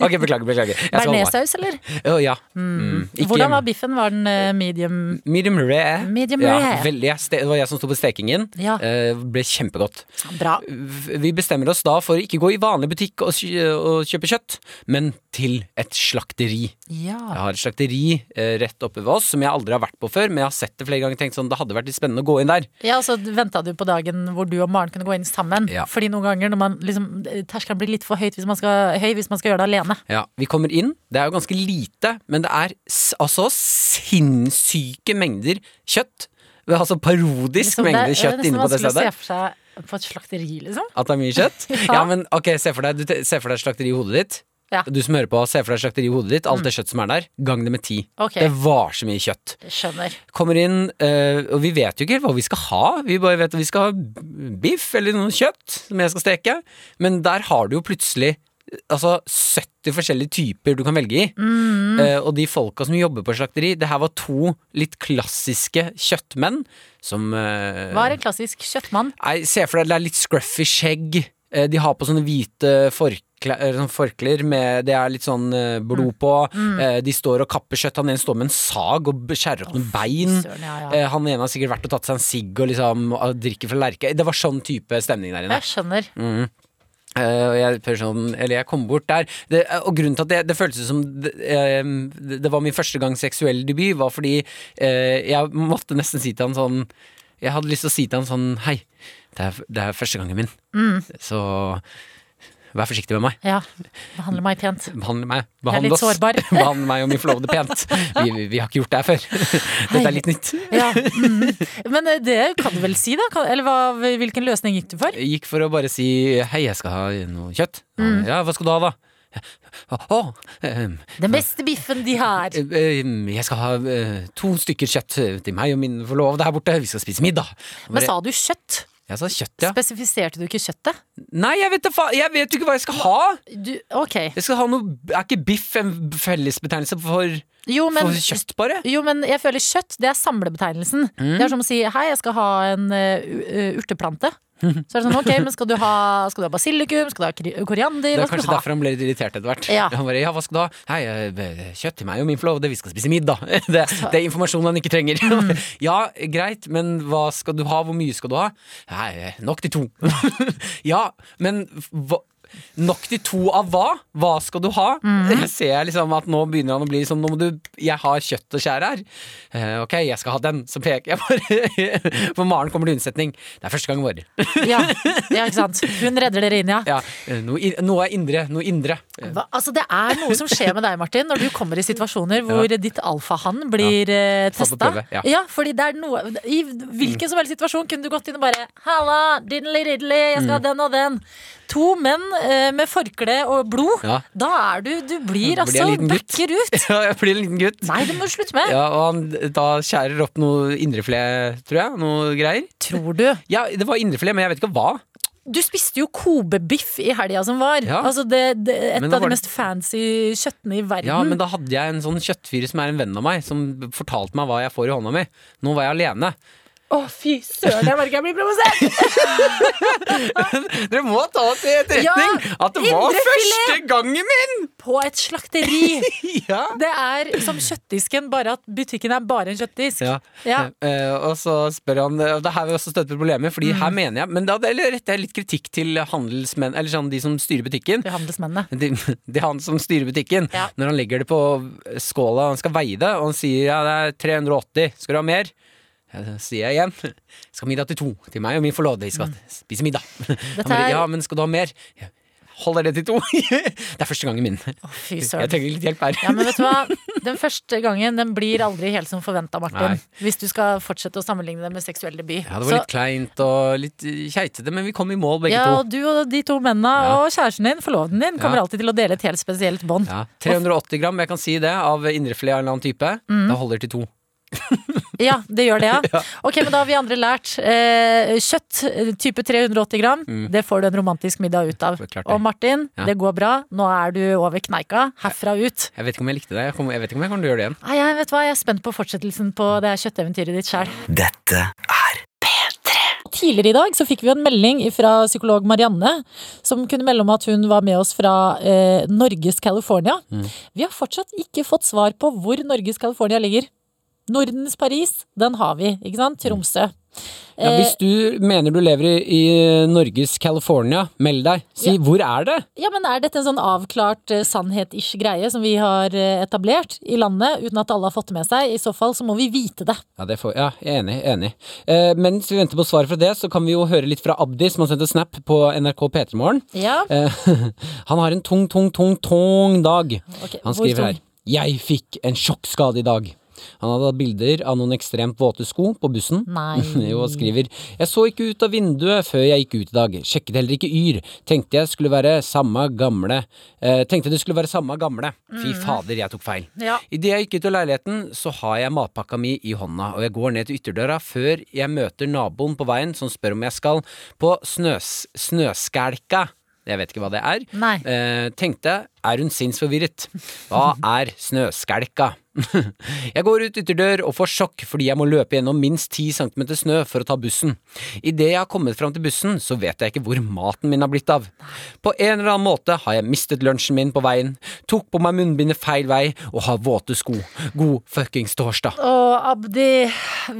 C: ok, beklager, beklager.
B: Bearnéssaus, eller?
C: Oh, ja. Mm, ikke-
B: Hvordan var biffen? Var den uh, medium?
C: Medium rare.
B: Medium
C: ja. Veldig, det var jeg som sto på stekingen.
B: Ja.
C: Uh, ble kjempegodt.
B: Bra.
C: Vi bestemmer oss da for ikke gå i vanlig butikk og, og kjøpe kjøtt, men til et slakteri.
B: Ja.
C: Jeg har et slakteri eh, rett oppe ved oss som jeg aldri har vært på før, men jeg har sett det flere ganger og tenkt sånn, det hadde vært litt spennende å gå inn der.
B: Ja, og så venta du på dagen hvor du og Maren kunne gå inn sammen.
C: Ja.
B: Fordi noen ganger når man liksom terskelen blir litt for høyt hvis man skal, høy hvis man skal gjøre det alene.
C: Ja, Vi kommer inn, det er jo ganske lite, men det er altså sinnssyke mengder kjøtt. Er altså parodisk
B: Liksom,
C: mengde kjøtt inne på det stedet.
B: se for seg på et slakteri, liksom.
C: At det er mye kjøtt?
B: Ja.
C: ja. men ok, se for deg, du se for deg slakteri i hodet ditt.
B: Ja. Mm.
C: Du som hører på, se for deg slakteri i hodet ditt. Alt det kjøtt som er der, gang det med ti.
B: Okay.
C: Det var så mye kjøtt.
B: Skjønner.
C: Kommer inn, eh, og vi vet jo ikke helt hva vi skal ha. Vi bare vet at vi skal ha biff eller noe kjøtt som jeg skal steke. Men der har du jo plutselig altså 70 forskjellige typer du kan velge i.
B: Mm.
C: Eh, og de folka som jobber på slakteri, det her var to litt klassiske kjøttmenn som eh,
B: Hva er en klassisk kjøttmann?
C: Nei, Se for deg det er litt scruffy skjegg. Eh, De har på sånne hvite forkle, eh, sånne forklær med Det er litt sånn eh, blod på. Mm. De står og kapper kjøtt. Han ene står med en sag og skjærer opp noen bein.
B: søren, ja, ja.
C: Eh, Han ene har sikkert vært og tatt seg en sigg og liksom og drikker fra lerke. Det var sånn type stemning der inne.
B: Jeg skjønner.
C: Mm. Eh, og jeg, prøver sånn, eller jeg kom bort der det, Og grunnen til at det, det føltes som det, eh, det var min første gang seksuell debut, var fordi eh, jeg måtte nesten si til han sånn Jeg hadde lyst til å si til han sånn Hei, det er, det er første gangen min,
B: Mm.
C: så vær forsiktig med meg.
B: Ja. Behandle meg pent.
C: Behandle meg. Behandle oss. Behandle meg og min forlovede pent. Vi, vi, vi har ikke gjort det her før. Dette er litt nytt.
B: Ja. Mm. Men eh, det kan du vel si, da? Eller hva, hvilken løsning gikk du for?
C: Jeg gikk for å bare si hei, jeg skal ha noe kjøtt.
B: Mm.
C: Ja, hva skal du ha da? Å, ehm,
B: Den beste biffen de har.
C: Eh, eh, Jeg skal ha eh, to stykker kjøtt til meg og min forlovede her borte. Vi skal spise middag.
B: Men sa du kjøtt?
C: Jeg sa kjøtt, ja.
B: Spesifiserte du ikke kjøttet?
C: Nei, jeg vet, jeg vet jo ikke hva jeg skal ha!
B: Du, ok.
C: Jeg skal ha noe Er ikke biff en fellesbetegnelse for,
B: Jo, men,
C: for kjøtt, bare?
B: jo, men jeg føler kjøtt, det er samlebetegnelsen.
C: Mm.
B: Det er som å si hei, jeg skal ha en uh, urteplante. Så er det sånn, ok, men skal du ha, skal du ha basilikum, skal du ha koriander,
C: Det
B: hva
C: er
B: skal
C: kanskje
B: du ha?
C: derfor han ble litt irritert etter hvert.
B: Ja.
C: Han bare, ja, hva skal du ha? Hei, eh, kjøtt til meg og min forlovede, vi skal spise middag. Det, det er informasjon han ikke trenger.
B: Mm.
C: ja, greit, men hva skal du ha? Hvor mye skal du ha? Nei, nok til to. ja, men hva? Nok til to av hva? Hva skal du ha?
B: Mm.
C: Jeg ser liksom at nå begynner han å bli liksom Nå må du Jeg har kjøtt og skjære her. Uh, ok, jeg skal ha den. Så peker jeg bare. For Maren kommer til unnsetning. Det er første gang vår.
B: Ja, ja, ikke sant. Hun redder dere inn, ja.
C: Ja, eh, noe, noe indre. Noe indre. Eh,
B: Hva, altså Det er noe som skjer med deg, Martin, når du kommer i situasjoner hvor ditt alfahann blir ja. Testa.
C: Ja. ja.
B: fordi det er noe I hvilken som helst situasjon kunne du gått inn og bare Halla, diddly, jeg skal ha
C: Mm.
B: den og den. To menn eh, med forkle og blod.
C: Ja.
B: Da er du Du blir
C: blir
B: altså backer ut.
C: Ja, jeg blir en liten gutt.
B: Nei, det må du slutte med.
C: Ja, og han da skjærer opp noe indrefilet, tror jeg. Noe greier.
B: Tror du?
C: Ja, det var indrefilet, men jeg vet ikke hva.
B: Du spiste jo Kobe-biff i helga som var.
C: Ja.
B: Altså det, det, et av de mest fancy kjøttene i verden.
C: Ja, men da hadde jeg en sånn kjøttfyr som er en venn av meg, som fortalte meg hva jeg får i hånda mi. Nå var jeg alene.
B: Å, fy søren, jeg merker jeg blir provosert!
C: Dere må ta til etterretning
B: Ja,
C: at det var første gangen min!
B: På et slakteri.
C: ja.
B: Det er som kjøttdisken, bare at butikken er bare en kjøttdisk.
C: Ja.
B: Ja.
C: Uh, og så spør han og Det her vil vi også støtte på problemet, Fordi
B: Mm.
C: her mener jeg Men da eller retter jeg litt kritikk til handelsmenn, eller sånn de som styrer butikken.
B: De handelsmennene.
C: Det, er han som styrer butikken. Når han legger det på skåla, han skal veie det, og han sier ja, det er 380, skal du ha mer? Ja, Da sier jeg igjen, skal ha middag til to, til meg og min forlovede, vi skal spise middag.
B: Er-
C: ja, men skal du ha mer? Holder det til to? det er første gangen min.
B: Fy
C: Jeg trenger litt hjelp her.
B: Ja, men vet du hva? Den første gangen den blir aldri helt som forventa, Martin.
C: Nei.
B: Hvis du skal fortsette å sammenligne det med seksuell debut.
C: Ja, det var litt kleint og litt eh, keitete, men vi kom i mål begge
B: ja,
C: to.
B: og du og de to mennene
C: Ja.
B: og kjæresten din, forloveden din, kommer
C: Ja.
B: alltid til å dele et helt spesielt bånd.
C: Ja, 380 gram, jeg kan si det, av indrefilet av en eller annen type.
B: Mm.
C: Det holder til to.
B: Ja, det gjør det, ja. Ok, men da har vi andre lært. Eh, kjøtt eh, type 380 gram, det får du en romantisk middag ut av.
C: Mm.
B: Og Martin,
C: Ja.
B: det går bra. Nå er du over kneika. Herfra ut.
C: Jeg vet ikke om jeg likte det. Jeg, jeg vet ikke om jeg kommer til å gjøre det igjen.
B: Nei, jeg vet hva, jeg er spent på fortsettelsen på det kjøtteventyret ditt sjøl.
A: Dette er
B: Tidligere i dag så fikk vi en melding fra psykolog Marianne, som kunne melde om at hun var med oss fra eh, Norges California.
C: Mm.
B: Vi har fortsatt ikke fått svar på hvor Norges California ligger. Nordens Paris, den har vi, ikke sant? Tromsø.
C: Ja,
B: Eh,
C: hvis du mener du lever i, i Norges California, meld deg. Si
B: Ja.
C: hvor er det?
B: Ja, men er dette en sånn avklart uh, sannhet-ish greie som vi har uh, etablert i landet, uten at alle har fått det med seg? I så fall så må vi vite det.
C: Ja, det får, ja enig. enig. Uh, mens vi venter på svaret fra det, så kan vi jo høre litt fra Abdi, som har sendt en snap på NRK P3morgen.
B: Ja,
C: Eh, han har en tung, tung, tung, tung dag.
B: Okay,
C: Han skriver her Jeg fikk en sjokkskade i dag. Han hadde hatt bilder av noen ekstremt våte sko på bussen.
B: Nei.
C: jo, og skriver Jeg så ikke ut av vinduet før jeg gikk ut i dag. Sjekket heller ikke Yr. Tenkte jeg skulle være samme gamle eh, Tenkte det skulle være samme gamle. Fy fader, jeg tok feil.
B: Ja.
C: Idet jeg gikk ut av leiligheten, så har jeg matpakka mi i hånda, og jeg går ned til ytterdøra før jeg møter naboen på veien som spør om jeg skal på snøs, snøskælka. Jeg vet ikke hva det er. Eh, tenkte, er hun sinnsforvirret? Hva er snøskælka? jeg går ut ytterdør og får sjokk fordi jeg må løpe gjennom minst 10 cm snø for å ta bussen. Idet jeg har kommet fram til bussen, så vet jeg ikke hvor maten min har blitt av. På en eller annen måte har jeg mistet lunsjen min på veien, tok på meg munnbindet feil vei og har våte sko. God fuckings torsdag.
B: Og Abdi,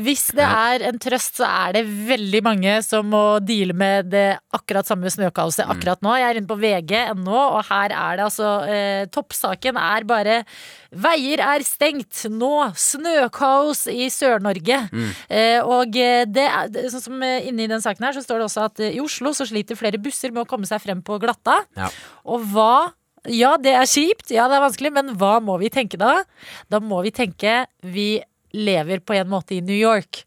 B: hvis det er en trøst, så er det veldig mange som må deale med det akkurat samme snøkaoset akkurat nå. Jeg er inne på vg.no, og her er det altså eh, Toppsaken er bare Veier er stengt nå! Snøkaos i Sør-Norge. Eh, og eh, det er sånn som eh, inni den saken her, så står det også at eh, i Oslo så sliter flere busser med å komme seg frem på glatta.
C: Ja.
B: Og hva Ja, det er kjipt, ja, det er vanskelig, men hva må vi tenke da? Da må vi tenke vi lever på en måte i New York.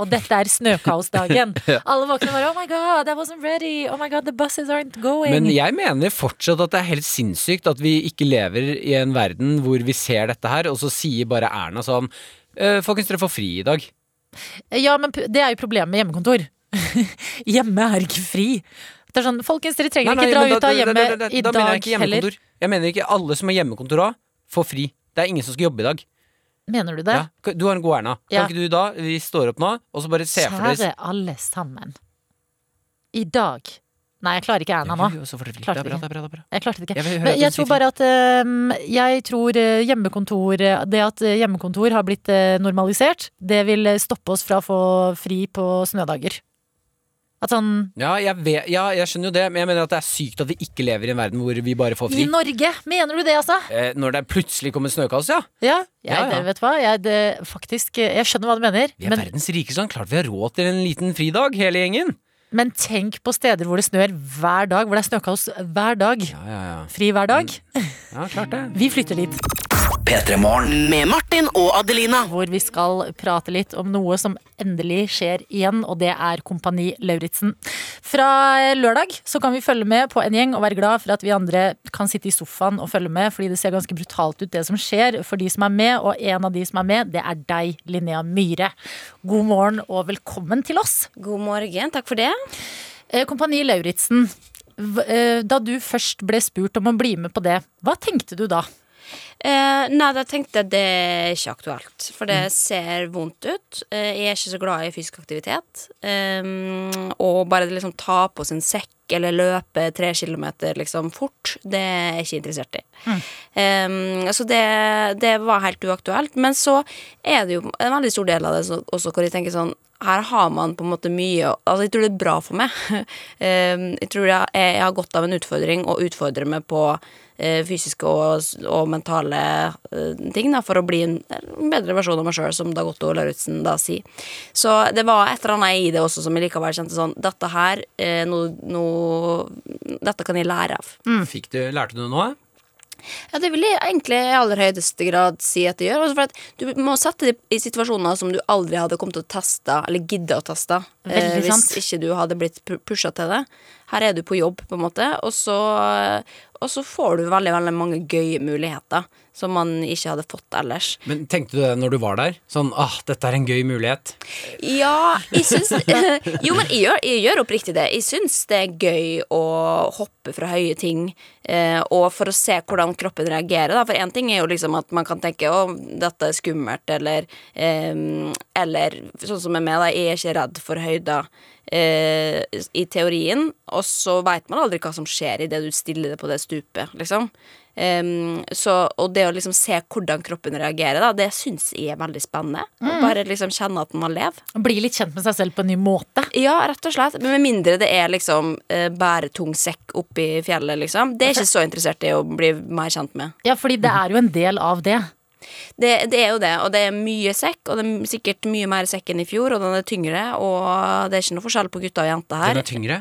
B: Og dette er snøkaosdagen. Alle våkner bare Oh my god, I wasn't ready. Oh my god, the buses aren't going.
C: Men jeg mener fortsatt at det er helt sinnssykt at vi ikke lever i en verden hvor vi ser dette her, og så sier bare Erna sånn «Eh, Folkens, dere får fri i dag.
B: Ja, men det er jo problemet med hjemmekontor. Hjemme er ikke fri. Det er sånn, Folkens, dere trenger
C: Nei, nei,
B: ikke dra
C: da,
B: ut av hjemmet i
C: da
B: dag heller.
C: Jeg mener ikke alle som har hjemmekontor òg, får fri. Det er ingen som skal jobbe i dag.
B: Mener du det?
C: Ja. Du har en god Erna. Kan
B: Ja.
C: ikke du da, vi står opp nå, og så bare se for dere
B: Kjære alle sammen. I dag Nei, jeg klarer ikke Erna nå.
C: Jo, Det er bra, det er bra, det er bra.
B: Jeg klarte det ikke.
C: Jeg
B: Men jeg tror bare at um, Jeg tror eh, hjemmekontor eh, Det at eh, hjemmekontor har blitt normalisert, det vil stoppe oss fra å få fri på snødager. Sånn
C: Ja jeg, vet, ja, jeg skjønner jo det, men jeg mener at det er sykt at vi ikke lever i en verden hvor vi bare får fri. I.
B: Norge! Mener du det, altså?
C: Eh, når det plutselig kommer snøkaos, ja.
B: Ja. Jeg,
C: Ja, ja.
B: Vet hva? Jeg, det, faktisk, eh, jeg skjønner hva du mener.
C: Vi er
B: Men,
C: verdens rikeste land. Klart vi har råd til en liten fridag, hele gjengen.
B: men tenk på steder hvor det snør hver dag. Hvor det er snøkaos hver dag.
C: Ja, ja, ja.
B: Fri hver dag.
C: ja klart det.
B: Vi flytter dit.
A: P3 Morgen.
D: Med Martin og Adelina.
B: hvor vi skal prate litt om noe som endelig skjer igjen, og det er Kompani Lauritzen. Fra lørdag så kan vi følge med på en gjeng og være glad for at vi andre kan sitte i sofaen og følge med, fordi det ser ganske brutalt ut det som skjer for de som er med, og en av de som er med, det er deg, Linnea Myhre. God morgen og velkommen til oss.
J: God morgen, takk for det.
B: Eh, Kompani Lauritzen, eh, da du først ble spurt om å bli med på det, hva tenkte du da?
J: Eh, nei, da tenkte jeg det er ikke aktuelt. For det ser vondt ut. Eh, jeg er ikke så glad i fysisk aktivitet. Eh, og bare liksom ta på sin sekk eller løpe tre kilometer liksom fort, det er jeg ikke interessert i. Eh, så det, det var helt uaktuelt. Men så er det jo en veldig stor del av det så- også hvor jeg tenker sånn her har man på en måte mye Altså, jeg tror det er bra for meg. Eh, jeg tror jeg, jeg har godt av en utfordring og utfordrer meg på fysiske og, og mentale eh, ting da, for å bli en, bedre versjon av meg sjøl, som Dagotto Lauritzen da sier. Så det var et eller annet i det også som jeg likevel kjente sånn Dette her, eh, no, no, dette kan jeg lære av.
C: Fikk du, lærte du noe?
J: Ja, det vil jeg egentlig i aller høyeste grad si at det gjør. Også for at du må sette deg i situasjoner som du aldri hadde kommet til å teste, eller gidde å teste, eh, hvis
B: sant.
J: ikke du hadde blitt pusha til det. Her er du på jobb, på en måte, og så, og så får du veldig, veldig mange gøye muligheter som man ikke hadde fått ellers.
C: Men Tenkte du det når du var der? Sånn ah, dette er en gøy mulighet.
J: Ja, jeg syns Jo, men jeg gjør, jeg gjør oppriktig det. Jeg syns det er gøy å hoppe fra høye ting, eh, og for å se hvordan kroppen reagerer. Da. For én ting er jo liksom at man kan tenke å, dette er skummelt, eller eh, Eller sånn som med meg, da, jeg er ikke redd for høyder. Eh, I teorien, og så veit man aldri hva som skjer idet du stiller deg på det stupet, liksom. Em, så, og det å liksom se hvordan kroppen reagerer, da, det syns jeg er veldig spennende. Mm. Bare liksom kjenne at man lever.
B: Bli litt kjent med seg selv på en ny måte.
J: Ja, rett og slett. Men med mindre det er liksom uh, bæretung sekk oppi fjellet, liksom. Det er ikke så interessert i å bli mer kjent med.
B: Ja, fordi det er jo en del av det.
J: Det, det er jo det, og det er mye sekk, og det er sikkert mye mer sekk enn i fjor, og den er tyngre, og det er ikke noe forskjell på gutter og jenter
C: Den er tyngre.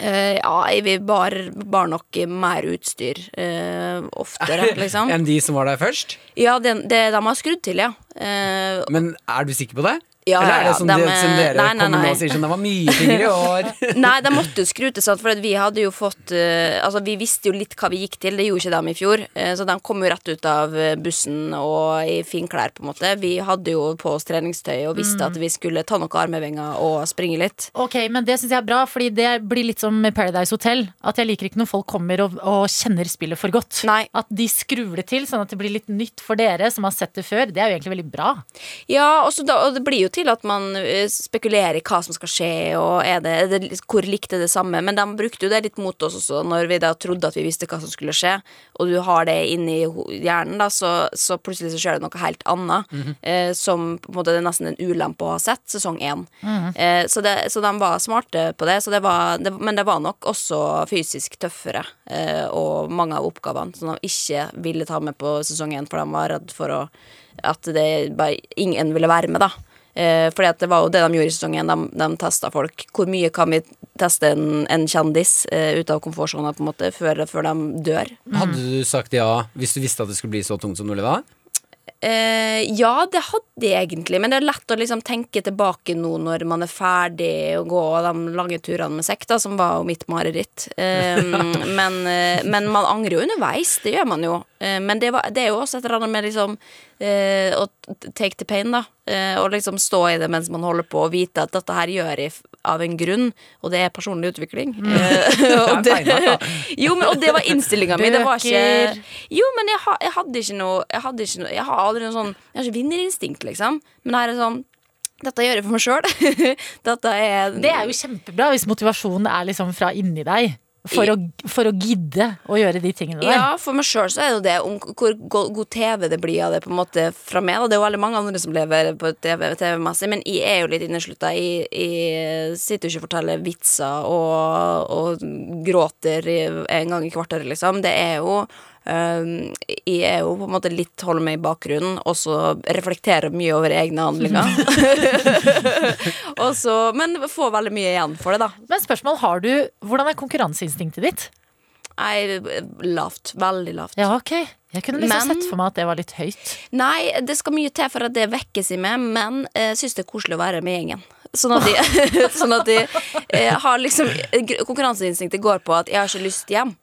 J: Eh, ja, vi bar, bar nok mer utstyr uh, oftere, liksom.
C: Enn de som var der først?
J: Ja, det, det de har skrudd til, ja. Uh,
C: Men er du sikker på det?
J: Ja,
C: Eller er det som,
J: de
C: det, som dere
J: nei, nei,
C: kommer nå og sier sånn Det var mye tyngre i år.
J: Nei, de måtte jo skru til sant, for vi hadde jo fått uh, Altså, vi visste jo litt hva vi gikk til, det gjorde ikke dem i fjor. Uh, så de kom jo rett ut av eh, bussen og i finklær, på en måte. Vi hadde jo på oss treningstøy og visste
B: Mm.
J: at vi skulle ta noen armhevinger og springe litt.
B: Ok, men det syns jeg er bra, fordi det blir litt som Paradise Hotel. At jeg liker ikke når folk kommer og, og kjenner spillet for godt. Nei. At de skrur det til, sånn at det blir litt nytt for dere som har sett det før. Det er jo egentlig veldig bra.
J: Ja, også da, og det blir jo til at man eh, spekulerer i hva som skal skje, og er det, er det, hvor likt er det samme. Men de brukte jo det litt mot oss også, når vi da trodde at vi visste hva som skulle skje, og du har det inni hjernen, da, så, så plutselig så skjer det noe helt annet.
K: Mhm.
J: eh, som på en måte det er nesten en ulempe å ha sett sesong én.
K: Mhm.
J: Eh, så, det, så de var smarte på det, så det var, men det var nok også fysisk tøffere. Eh, og mange av oppgavene som de ikke ville ta med på sesong én, for de var redd for å, at det bare, ingen ville være med, da. Eh, fordi at det var jo det de gjorde i sesongen. De, de testa folk. Hvor mye kan vi teste en, en kjendis eh, ut av komfortsona på en måte før, før de dør?
C: Hadde du sagt ja hvis du visste at det skulle bli så tungt som mulig da?
J: Eh, ja, det hadde jeg egentlig, men det er lett å liksom tenke tilbake nå når man er ferdig å gå de lange turene med sekk, da, som var jo mitt mareritt. Eh, men, eh, men man angrer jo underveis, det gjør man jo. Eh, men det, var, det er jo også et eller annet med liksom eh, å take the pain, da. Eh, og liksom stå i det mens man holder på, og vite at dette her gjør jeg av en grunn, og det er personlig utvikling. Eh, og
K: Det
J: jo, men, og det var innstillinga mi. Det var ikke Jo, men jeg, ha, jeg hadde ikke noe Jeg hadde ikke noe Jeg har aldri noe sånn Jeg har ikke vinnerinstinkt, liksom. Men her er sånn Dette gjør jeg for meg sjøl. Er
B: Det er jo kjempebra hvis motivasjonen er liksom fra inni deg. For å, for å gidde å gjøre de tingene der.
J: Ja, for meg sjøl så er det jo det om hvor go- god TV det blir av det på en måte fra meg. Da. Det er jo veldig mange andre som lever på TV TV-messig, men jeg er jo litt inneslutta. Jeg, jeg sitter jo ikke og forteller vitser og, og gråter en gang i kvarteret, liksom. Det er jo jeg er jo på en måte litt holder meg i bakgrunnen, og så reflekterer mye over egne handlinger. og så, men får veldig mye igjen for det, da.
B: Men spørsmål har du Hvordan er konkurranseinstinktet ditt?
J: Nei, lavt. Veldig lavt.
B: Ja, ok. Jeg kunne liksom
J: Men-
B: sett for meg at det var litt høyt.
J: Nei, det skal mye til for at det vekkes i meg, men jeg syns det er koselig å være med gjengen. Sånn at de, sånn at de eh, har liksom Konkurranseinstinktet går på at jeg har ikke lyst hjem.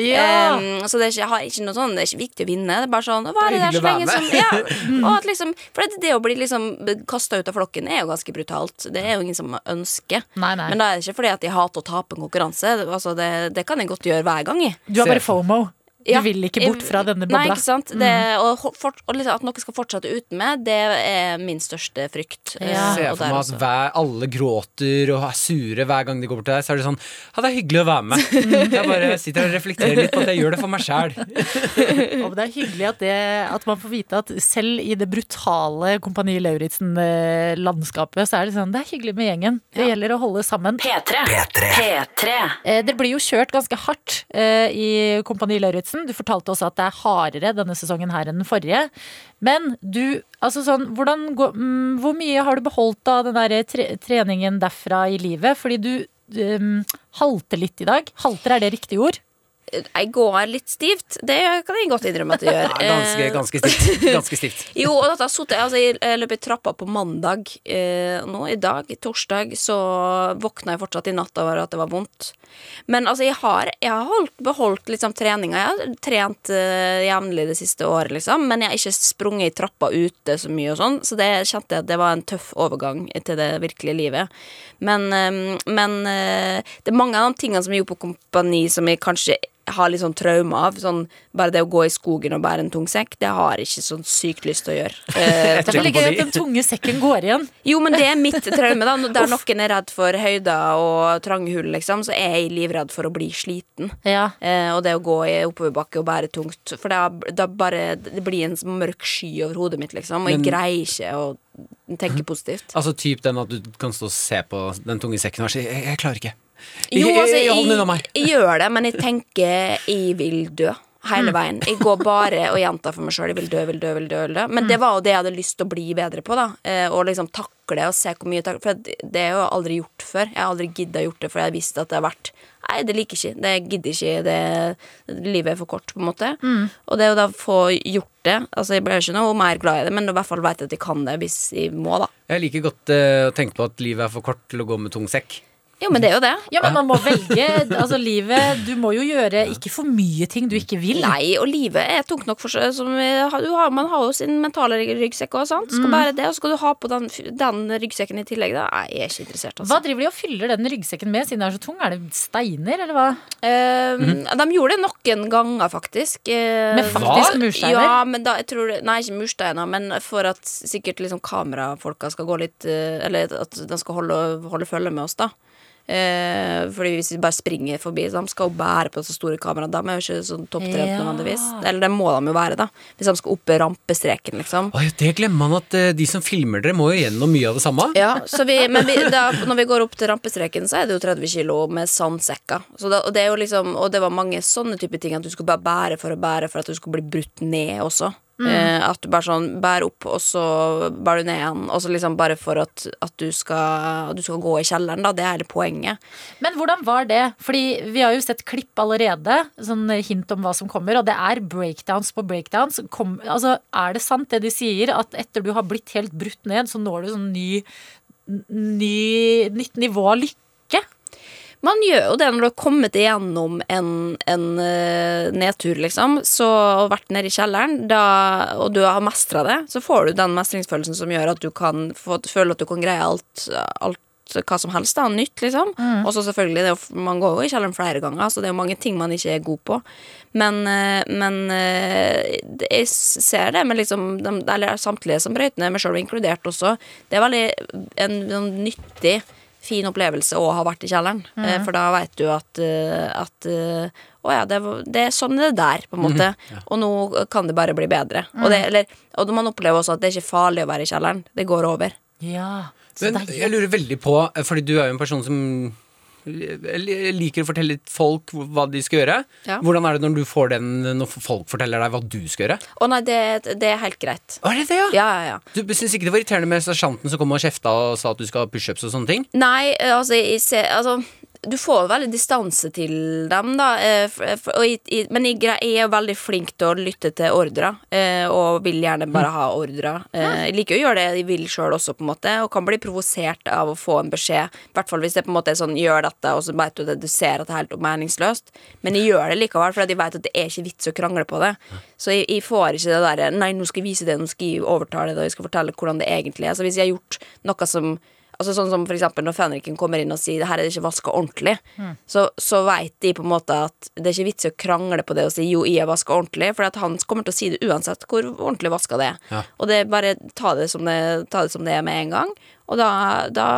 B: Ja.
J: Um, så det er, ikke, jeg har ikke noe sånn, det er ikke viktig å vinne. Det er bare sånn å være
C: Det er
J: der så lenge som ja. Og at liksom, For det, det å bli liksom kasta ut av flokken er jo ganske brutalt. Det er jo ingen som ønsker.
B: Nei, nei.
J: Men da er det ikke fordi at jeg hater å tape en konkurranse. Altså, det, det kan jeg godt gjøre hver gang. Jeg.
B: Du har bare FOMO. Du vil ikke bort fra denne bobla.
J: Nei, ikke sant.
B: Mm.
J: Det, og, for, og liksom at noe skal fortsette uten meg, det er min største frykt.
C: Ja.
J: Eh,
C: ser
J: og
C: for meg at hver, alle gråter og er sure hver gang de går bort til deg. Så er det sånn Ja, det er hyggelig å være med. Jeg bare sitter og reflekterer litt på at jeg gjør det for meg sjæl.
B: Og det er hyggelig at, det, at man får vite at selv i det brutale Kompani Lauritzen-landskapet, så er det sånn Det er hyggelig med gjengen. Det gjelder å holde sammen.
D: P3. P3.
B: Eh, Det blir jo kjørt ganske hardt eh, i Kompani Lauritzen. Du fortalte også at det er hardere denne sesongen her enn den forrige. Men du, altså sånn, hvordan mm, hvor mye har du beholdt av den der tre, treningen derfra i livet? Fordi du mm, halter litt i dag. Halter, er det riktig ord?
J: Jeg går litt stivt. Det kan jeg godt innrømme at jeg gjør.
C: Ja, ganske,
J: Eh,
C: ganske stivt. Ganske stivt.
J: Jo, og dette har suttet altså, Jeg jeg løp i trappa på mandag. Eh, nå i dag, torsdag, så våkna jeg fortsatt i natt over at det var vondt. Men altså, jeg har, jeg har holdt, beholdt liksom treninga. Jeg har trent eh, jevnlig det siste året, liksom. Men jeg har ikke sprunget i trappa ute så mye og sånn. Så det kjente jeg at det var en tøff overgang til det virkelige livet. Men, eh, men eh, det er mange av de tingene som jeg gjorde på kompani som jeg kanskje har litt sånn traume av. Sånn, bare det å gå i skogen og bære en tung sekk, det har jeg ikke sånn sykt lyst til å gjøre. Eh,
B: Det er ikke gøy at den tunge sekken går igjen.
J: jo, men det er mitt traume, da. Der noen er redd for høyder og trange hull, liksom, så er jeg livredd for å bli sliten.
B: Ja.
J: Eh, og det å gå i oppoverbakke og bære tungt. For da, da bare Det blir en mørk sky over hodet mitt, liksom, og jeg
C: Men-
J: greier ikke å tenke positivt.
C: Altså typ den at du kan stå og se på den tunge sekken og si jeg, jeg klarer ikke.
J: Jo, altså,
C: jeg- jeg-
J: jeg, jeg gjør det, men jeg tenker jeg vil dø. Hele veien. Jeg går bare og gjentar for meg sjøl 'jeg vil dø, vil dø, vil dø'. Vil dø. Men det var jo det jeg hadde lyst til å bli bedre på. da Å Og liksom takle og se hvor mye takle For det har jeg jo aldri gjort før. Jeg har aldri gidda gjort det, for jeg visste at det har vært Nei, det liker ikke. Det gidder ikke. Det, livet er for kort, på en måte. Og det å da få gjort det Altså, jeg blir ikke noe mer glad i det, men i hvert fall vet jeg at jeg kan det hvis jeg må, da.
C: Jeg liker godt eh, å tenke på at livet er for kort til å gå med tung sekk.
J: Jo, men det er jo det.
B: Ja, men man må velge. Altså, livet Du må jo gjøre ikke for mye ting du ikke vil.
J: Nei, og livet er tungt nok for seg. Som, du har, man har jo sin mentale rygg- ryggsekk òg, sant. Skal bare det, og så skal du ha på den, den ryggsekken i tillegg, da. Nei, jeg er ikke interessert, altså.
B: Hva driver de og fyller den ryggsekken med siden den er så tung? Er det steiner, eller hva?
J: Eh, De gjorde det noen ganger, faktisk. Eh,
B: Med faktisk
C: Hva?
B: mursteiner?
J: Ja, men da, jeg tror Nei, ikke mursteiner, men for at sikkert liksom kamerafolka skal gå litt eh, Eller at de skal holde, holde følge med oss, da. Eh, fordi hvis vi bare springer forbi, så de skal jo bære på så store kameraer. De er jo ikke sånn topptrent
B: Ja.
J: nødvendigvis. Eller det må de jo være, da. Hvis de skal opp rampestreken, liksom.
C: Oi, det glemmer man at eh, de som filmer dere, må jo gjennom mye av det samme.
J: Ja, så vi, men vi, da, når vi går opp til rampestreken, så er det jo 30 kilo med sandsekker. Så da, og, det er jo liksom, og det var mange sånne type ting, at du skulle bare bære for å bære for at du skulle bli brutt ned også. Eh, at du bare sånn bærer opp, og så bærer du ned igjen. Og så liksom bare for at, at du, skal, du skal gå i kjelleren, da. Det er hele poenget.
B: Men hvordan var det? Fordi vi har jo sett klipp allerede, sånn hint om hva som kommer, og det er breakdowns på breakdowns. Kom, altså, er det sant det de sier, at etter du har blitt helt brutt ned, så når du sånn ny, ny nytt nivå av lykke?
J: Man gjør jo det når du har kommet igjennom en, en uh, nedtur, liksom, så, og vært nede i kjelleren, da, og du har mestra det, så får du den mestringsfølelsen som gjør at du kan få, føle at du kan greie alt, alt hva som helst da, nytt, liksom. Og så selvfølgelig, det man går jo i kjelleren flere ganger, så det er jo mange ting man ikke er god på. Men, eh, men eh, jeg ser det med liksom de, Eller samtlige som brøyter ned, meg sjøl inkludert også. Det er veldig en, en nyttig fin opplevelse å ha vært i kjelleren. Eh, For da veit du at, eh, at eh, å ja, det, det er sånn det er der, på en måte. Og nå kan det bare bli bedre. Og, det, eller, og man opplever også at det er ikke farlig å være i kjelleren. Det går over.
B: Ja,
C: Men jeg lurer veldig på, fordi du er jo en person som li- liker å fortelle folk hva de skal gjøre.
J: Ja.
C: Hvordan er det når du får den når folk forteller deg hva du skal gjøre?
J: Å nei, det, det er helt greit.
C: Å, er det det, ja?
J: Ja, ja, ja.
C: Du syns ikke det var irriterende med sersjanten som kom og kjefta og sa at du skal ha pushups og sånne ting?
J: Nei, altså, jeg ser, altså Du får veldig distanse til dem, da. eh, jeg, men jeg, er veldig flink til å lytte til ordre, eh, og vil gjerne bare ha ordre. Eh, Jeg liker å gjøre det jeg vil sjøl også, på en måte, og kan bli provosert av å få en beskjed. I hvert fall hvis det på en måte er sånn 'gjør dette', og så vet du at du ser at det er helt meningsløst. Men jeg gjør det likevel, for jeg vet at det er ikke vits å krangle på det. Så jeg, jeg får ikke det derre 'nei, nå skal jeg vise det, nå skal jeg overtale det, og jeg skal fortelle hvordan det egentlig er'. Så hvis jeg har gjort noe som Altså Sånn som for eksempel når fenriken kommer inn og sier Det her er det ikke vaska ordentlig, så, så vet de på en måte at det er ikke vits i å krangle på det og si jo, jeg har vaska ordentlig, for at han kommer til å si det uansett hvor ordentlig vaska det er.
C: Ja.
J: Og det er bare ta det, som det, ta det som det er med en gang. Og da, da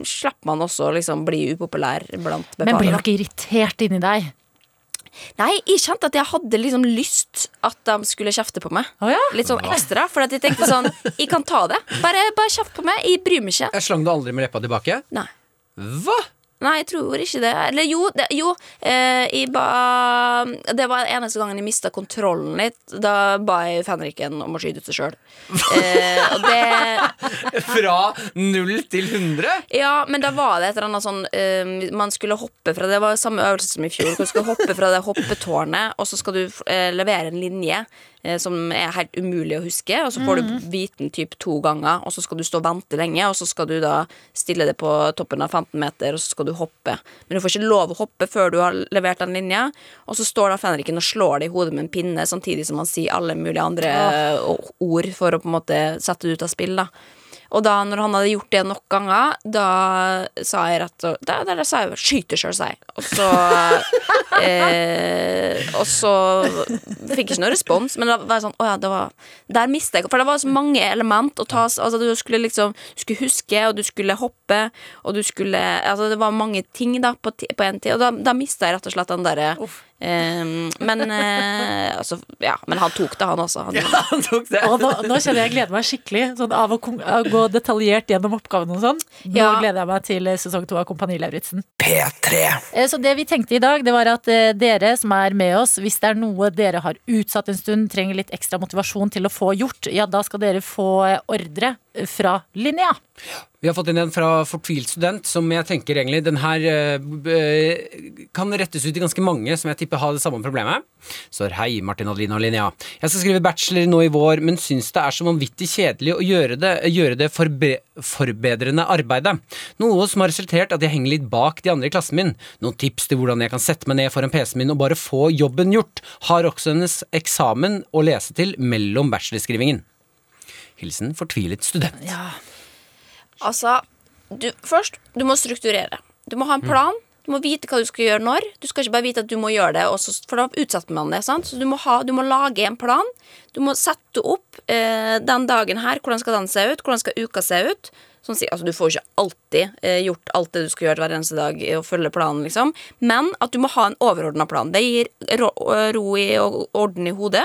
J: slipper man også liksom bli upopulær blant
B: Men blir dere irritert inni deg?
J: Nei, jeg kjente at jeg hadde liksom lyst at de skulle kjefte på meg.
B: Oh, ja?
J: Litt sånn ekstra, for at jeg tenkte sånn Jeg kan ta det. Bare, bare kjeft på meg. Jeg bryr meg ikke.
C: Jeg slang du aldri med leppa tilbake?
J: Nei.
C: Hva?
J: Nei, jeg tror ikke det. Eller jo, det, jo eh, jeg ba, Det var den eneste gangen jeg mista kontrollen litt. Da ba jeg fenriken om å skyte ut seg sjøl. Eh, det
C: Fra null til 100?
J: Ja, men da var det et eller annet sånn eh, Man skulle hoppe fra Det var samme øvelse som i fjor. Du skal hoppe fra det hoppetårnet, og så skal du eh, levere en linje som er helt umulig å huske. Og så får du vite den typ to ganger, og så skal du stå og vente lenge. Og så skal du da stille det på toppen av 15 meter, og så skal du hoppe. Men du får ikke lov å hoppe før du har levert den linja. Og så står da fenriken og slår det i hodet med en pinne, samtidig som han sier alle mulige andre eh, ord for å på en måte sette det ut av spill. da og da når han hadde gjort det nok ganger, da sa jeg rett og Da, da, da sa jeg 'skyter sjøl', sa jeg. Og så eh, Og så fikk jeg ikke noe respons, men da var jeg sånn Å ja, det var Der mista jeg For det var så mange element å ta Altså du skulle liksom Du skulle huske, og du skulle hoppe, og du skulle Altså det var mange ting da på, én en tid, og da, da mista jeg rett og slett den derre Um, men, eh, altså, ja, men han tok det, han også. Han,
C: Han tok det.
B: Og nå, nå kjenner jeg gleder meg skikkelig sånn, av å, kom- å gå detaljert gjennom oppgavene og sånn. Nå
J: Ja.
B: gleder jeg meg til eh, sesong to av Kompani Lauritzen.
A: P3.
B: Eh, Så det vi tenkte i dag, det var at eh, dere som er med oss, hvis det er noe dere har utsatt en stund, trenger litt ekstra motivasjon til å få gjort, ja, da skal dere få ordre fra Linnea.
C: Vi har fått inn en fra Fortvilt student, som jeg tenker egentlig den her eh, kan rettes ut til ganske mange som jeg tipper har det samme problemet. Så hei, Martin Adeline og Linnea. Jeg skal skrive bachelor nå i vår, men syns det er så vanvittig kjedelig å gjøre det, gjøre det forbe forbedrende arbeidet. Noe som har resultert at jeg henger litt bak de andre i klassen min. Noen tips til hvordan jeg kan sette meg ned foran PC-en min og bare få jobben gjort. Har også hennes eksamen å lese til mellom bachelorskrivingen. Hilsen fortvilet student.
J: Altså, du, først, du må strukturere. Du må ha en plan. Du må vite hva du skal gjøre når. Du skal ikke bare vite at du må gjøre det, også, for da utsetter man det. sant? Så du må, ha, du må lage en plan. Du må sette opp eh, den dagen her. Hvordan skal den se ut? Hvordan skal uka se ut? Sånn, sier, altså, du får ikke alltid eh, gjort alt det du skal gjøre hver eneste dag, eh, og følge planen, liksom. Men at du må ha en overordna plan. Det gir ro, ro i og orden i hodet.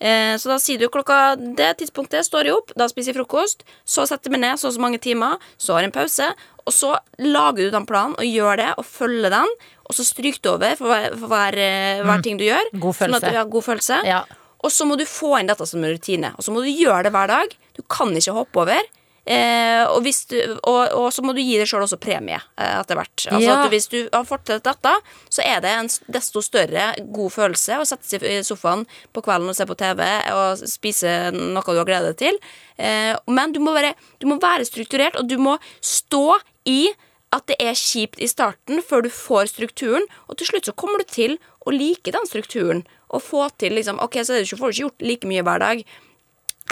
J: Eh, så da sier du klokka det tidspunktet står jeg opp, da spiser jeg frokost, så setter jeg meg ned så og så mange timer, så har jeg en pause, og så lager du den planen og gjør det og følger den, og så stryker du over for hver, for hver, hver mm. ting du gjør.
B: God
J: Sånn at du har god følelse.
B: Ja.
J: Og så må du få inn dette som en rutine. Og så må du gjøre det hver dag. Du kan ikke hoppe over. Eh, og, du, og, og så må du gi deg sjøl også premie eh, etter hvert. Altså
B: Ja.
J: du, Hvis du har fått til dette, så er det en desto større god følelse å sette seg i sofaen på kvelden og se på TV og spise noe du har gledet deg til. Eh, men du må, være, du må være strukturert, og du må stå i at det er kjipt i starten før du får strukturen, og til slutt så kommer du til å like den strukturen. Og få til liksom Ok, så får du ikke gjort like mye hver dag.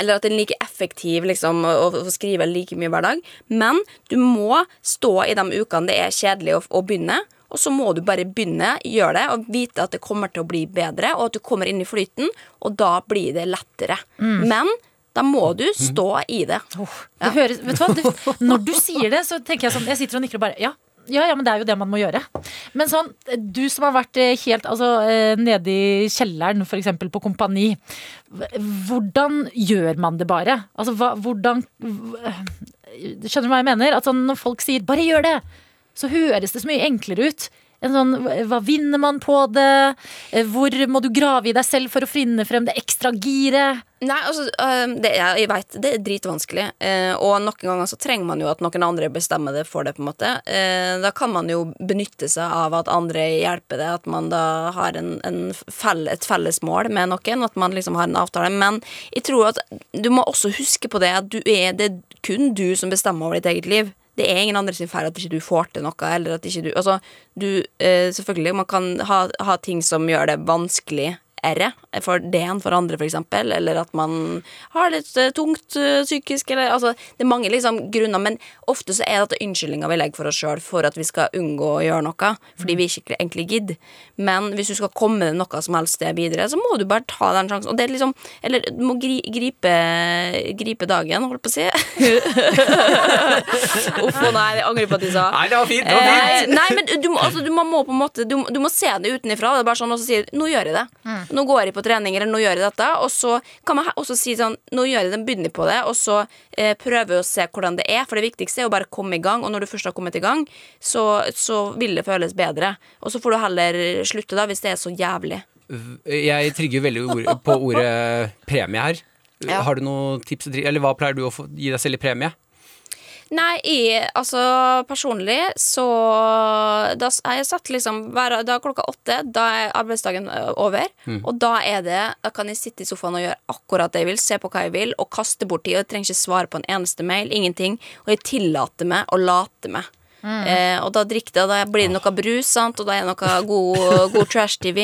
J: Eller at den er like effektiv liksom, å, å skrive like mye hver dag. Men du må stå i de ukene det er kjedelig å, å begynne. Og så må du bare begynne, gjøre det, og vite at det kommer til å bli bedre, og at du kommer inn i flyten, og da blir det lettere. Men da må du stå i det.
B: Det høres, vet du hva? Det, når du sier det, så tenker jeg sånn Jeg sitter og nikker og bare ja. Ja, ja, men det er jo det man må gjøre. Men sånn, du som har vært eh, helt altså, eh, nede i kjelleren, f.eks. på Kompani. Hvordan gjør man det bare? Altså, hva, hvordan Skjønner du hva jeg mener? At sånn, når folk sier 'bare gjør det', så høres det så mye enklere ut. En sånn, hva vinner man på det? Eh, Hvor må du grave i deg selv for å finne frem det ekstra giret?
J: Nei, altså, øh, det, jeg, vet, det er dritvanskelig. Eh, og noen ganger så trenger man jo at noen andre bestemmer det for det. på en måte eh, Da kan man jo benytte seg av at andre hjelper det. At man da har en, en fell, et felles mål med noen. At man liksom har en avtale. Men jeg tror at du må også huske på det at er, det er kun du som bestemmer over ditt eget liv. Det er ingen andre sin feil at ikke du får til noe. Eller at ikke du, altså, du eh, Selvfølgelig, man kan ha, ha ting som gjør det vanskelig r for det enn for andre, f.eks. Eller at man har det litt eh, tungt eh, psykisk. Eller, altså, det er mange liksom, grunner, men ofte så er det unnskyldninger vi legger for oss sjøl for at vi skal unngå å gjøre noe. Fordi vi ikke egentlig gidder. Men hvis du skal komme deg noe som helst sted videre, så må du bare ta den sjansen. Og det er liksom Eller du må gri, gripe, gripe dagen, holdt på å si. Uff og nei, jeg angrer på at jeg sa
C: Nei, det var fint! Det var
J: Eh,
C: fint.
J: nei, men du, må- altså, du, må, må på en måte, du, du må se det utenfra. Det er bare sånn, og så sier du, nå gjør jeg det. Nå går jeg på trening, eller nå gjør jeg dette. Og så kan man også si sånn, nå gjør jeg det, begynner på det, og så eh, prøve å se hvordan det er. For det viktigste er å bare komme i gang, og når du først har kommet i gang, så, så vil det føles bedre. Og så får du heller slutte, da, hvis det er så jævlig.
C: Jeg trigger veldig ord, på ordet premie her.
J: Ja.
C: Har du noen tips, eller hva pleier du å få, gi deg selv i premie?
J: Nei, jeg, altså personlig så Da har jeg satt liksom hver, Da er klokka åtte, da er arbeidsdagen over.
C: Mm.
J: Og da er det Da kan jeg sitte i sofaen og gjøre akkurat det jeg vil, se på hva jeg vil, og kaste bort tid. Og jeg trenger ikke svare på en eneste mail. Ingenting. Og jeg tillater meg å late meg. Eh, og da drikker det, og da blir det noe brus, sant? og da er det noe god, god trash-TV.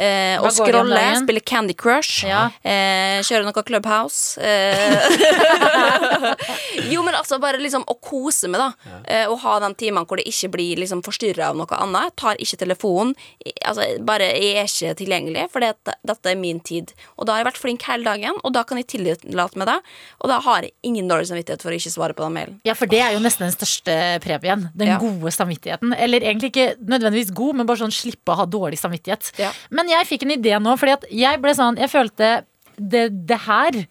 J: Eh, og scrolle, spille Candy Crush.
B: Ja.
J: Eh, kjøre noe Clubhouse. Eh, jo, men altså bare liksom å kose med, da. Eh, og ha de timene hvor det ikke blir liksom forstyrra av noe annet. Tar ikke telefonen. Altså, bare, jeg er ikke tilgjengelig, for dette er min tid. Og da har jeg vært flink hele dagen, og da kan jeg tillate meg det. Og da har jeg ingen dårlig samvittighet for å ikke svare på den mailen.
B: Ja, for det er jo nesten den største premien. Den. Den
J: Ja.
B: gode samvittigheten. Eller egentlig ikke nødvendigvis god, men bare sånn slippe å ha dårlig samvittighet.
J: Ja.
B: Men jeg fikk en idé nå, fordi at jeg ble sånn Jeg følte det, det her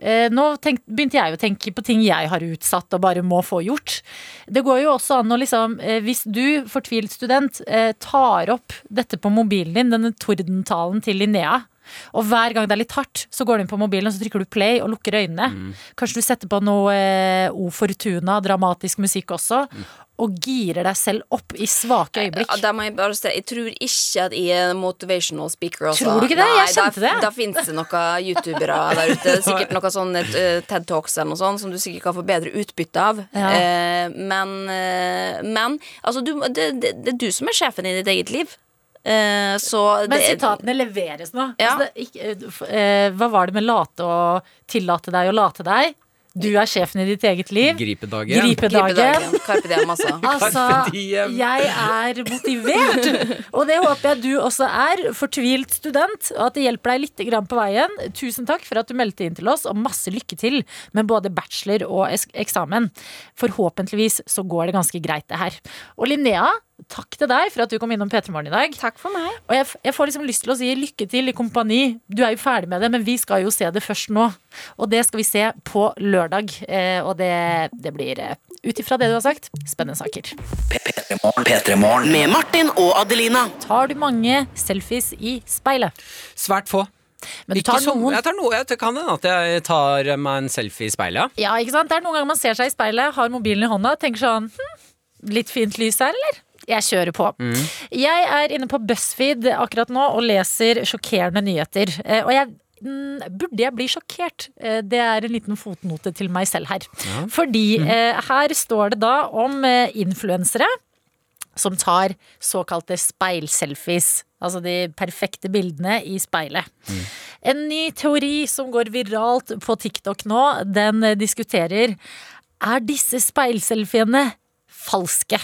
B: eh, Nå tenk, begynte jeg å tenke på ting jeg har utsatt og bare må få gjort. Det går jo også an å liksom eh, Hvis du, fortvilt student, eh, tar opp dette på mobilen din, denne tordentalen til Linnea, og hver gang det er litt hardt, så går du inn på mobilen og så trykker du play og lukker øynene. Kanskje du setter på noe eh, O Fortuna, dramatisk musikk også, og girer deg selv opp i svake øyeblikk.
J: Da må jeg bare si, jeg tror ikke at jeg er motivational speaker. Også.
B: Tror du ikke det? Jeg
J: Nei,
B: kjente det.
J: Da finnes det noen youtubere der ute. Sikkert noen sånne uh, TED Talks eller noe sånt som du sikkert kan få bedre utbytte av.
B: Ja.
J: Uh, men uh, men altså, du, det, det, det er du som er sjefen i ditt eget liv. Eh, så
B: Men
J: det,
B: sitatene leveres nå.
J: Ja.
B: Altså, det, ikke, eh, eh, hva var det med late og tillate deg å late deg? Du er sjefen i ditt eget liv.
C: Gripedagen.
B: Gripedagen.
J: Gripedagen. Carpe diem, altså.
B: Altså, jeg er motivert, og det håper jeg du også er. Fortvilt student, og at det hjelper deg litt på veien. Tusen takk for at du meldte inn til oss, og masse lykke til med både bachelor og eksamen. Forhåpentligvis så går det ganske greit, det her. Og Linnea, takk til deg for at du kom innom P3 Morgen i dag.
J: Takk for meg.
B: Og jeg, jeg får liksom lyst til å si lykke til i kompani. Du er jo ferdig med det, men vi skal jo se det først nå. Og det skal vi se på lørdag. Eh, og det, det blir, eh, ut ifra det du har sagt, spennende saker.
A: P3morgen.
D: Med Martin og Adelina.
B: Tar du mange selfies i speilet?
C: Svært få.
B: Men du tar noen.
C: Jeg tar noe, jeg kan hende at jeg tar meg en selfie i speilet. ja.
B: Ja, ikke sant? Det er noen ganger man ser seg i speilet, har mobilen i hånda, tenker sånn hm, Litt fint lys her, eller? Jeg kjører på. Jeg er inne på BuzzFeed akkurat nå og leser sjokkerende nyheter. Eh, Og jeg mm, Burde jeg bli sjokkert? Eh, Det er en liten fotnote til meg selv her. Fordi mm. her står det da om eh, influensere som tar såkalte speilselfies. Altså de perfekte bildene i speilet. En ny teori som går viralt på TikTok nå, den eh, diskuterer Er disse speilselfiene falske?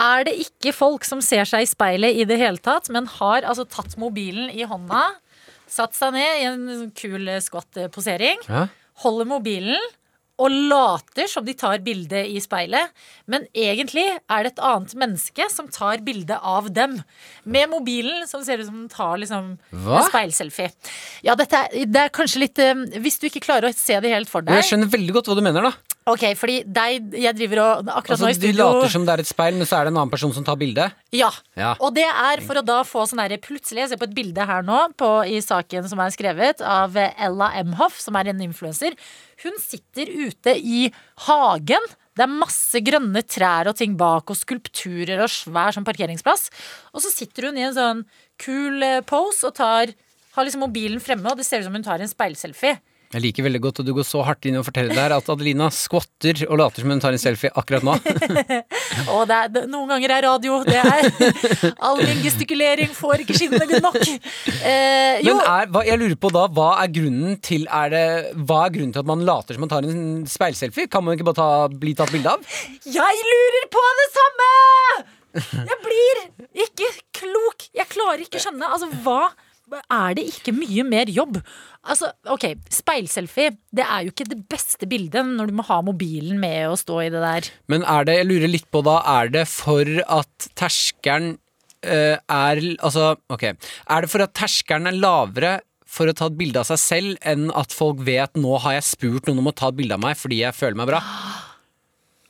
B: Er det ikke folk som ser seg i speilet i det hele tatt, men har altså tatt mobilen i hånda, satt seg ned i en kul squat-posering,
C: Ja.
B: holder mobilen og later som de tar bilde i speilet, men egentlig er det et annet menneske som tar bilde av dem. Med mobilen som ser ut som den tar liksom
C: Hva?
B: en speilselfie. Ja, dette er, det er kanskje litt um, Hvis du ikke klarer å se det helt for deg
C: Jeg skjønner veldig godt hva du mener, da.
B: Ok, fordi deg, jeg driver og Akkurat
C: Altså,
B: nå i
C: de
B: studio
C: later som det er et speil, men så er det en annen person som tar bildet.
B: Ja.
C: Ja.
B: Og det er for å da få sånn herre Plutselig, jeg ser på et bilde her nå på, i saken som er skrevet av Ella Emhoff, som er en influenser. Hun sitter ute i hagen. Det er masse grønne trær og ting bak, og skulpturer og svær sånn parkeringsplass. Og så sitter hun i en sånn kul eh, pose og tar har liksom mobilen fremme, og det ser ut som hun tar en speilselfie.
C: Jeg liker veldig godt at du går så hardt inn og forteller der at Adelina skvatter og later som hun tar en selfie akkurat nå.
B: Og det er, noen ganger er radio Det er All min gestikulering, får ikke skinnene nok. Eh, jo,
C: Men er, hva, jeg lurer på da, hva er grunnen til er det, Hva er grunnen til at man later som man tar en speilselfie? Kan man ikke bare ta, bli tatt bilde av?
B: jeg lurer på det samme! Jeg blir ikke klok. Jeg klarer ikke å skjønne. Altså, hva er det ikke mye mer jobb? Altså, ok, Speilselfie det er jo ikke det beste bildet når du må ha mobilen med og stå i det der.
C: Men er det, jeg lurer litt på da, er det for at terskelen eh, er Altså, ok. Er det for at terskelen er lavere for å ta et bilde av seg selv enn at folk vet nå har jeg spurt noen om å ta et bilde av meg fordi jeg føler meg bra?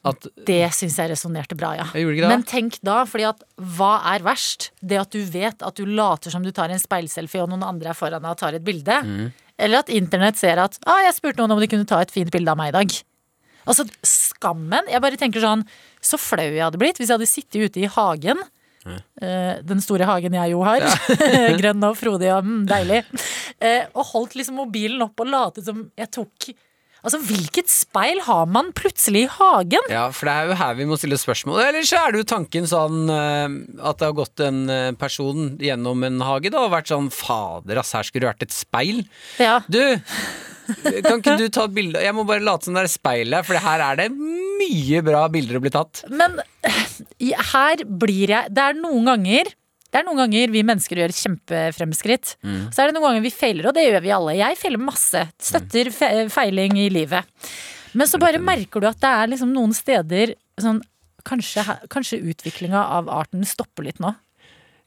C: At
B: Det syns jeg resonnerte bra, ja. Men tenk da, fordi at hva er verst? Det at du vet at du later som du tar en speilselfie, og noen andre er foran deg og tar et bilde.
C: Mm.
B: Eller at internett ser at ah, 'jeg spurte noen om de kunne ta et fint bilde av meg i dag'. Altså, skammen. Jeg bare tenker sånn Så flau jeg hadde blitt hvis jeg hadde sittet ute i hagen. eh, den store hagen jeg jo har. Grønn og frodig og mm, deilig. eh, og holdt liksom mobilen opp og latet som jeg tok Altså, hvilket speil har man plutselig i hagen?
C: Ja, for det er jo her vi må stille spørsmål. Eller så er det jo tanken sånn eh, at det har gått en eh, person gjennom en hage da, og vært sånn Fader, ass, her skulle det vært et speil.
B: Ja.
C: Du, kan ikke du ta et bilde? Jeg må bare late som det er et speil her, for her er det mye bra bilder å bli tatt.
B: Men her blir jeg Det er noen ganger det er noen ganger vi mennesker gjør kjempefremskritt. Så er det noen ganger vi feiler, og det gjør vi alle. Jeg feiler masse. Støtter fe feiling i livet. Men så bare merker du at det er liksom noen steder sånn kanskje, kanskje utviklinga av arten stopper litt nå.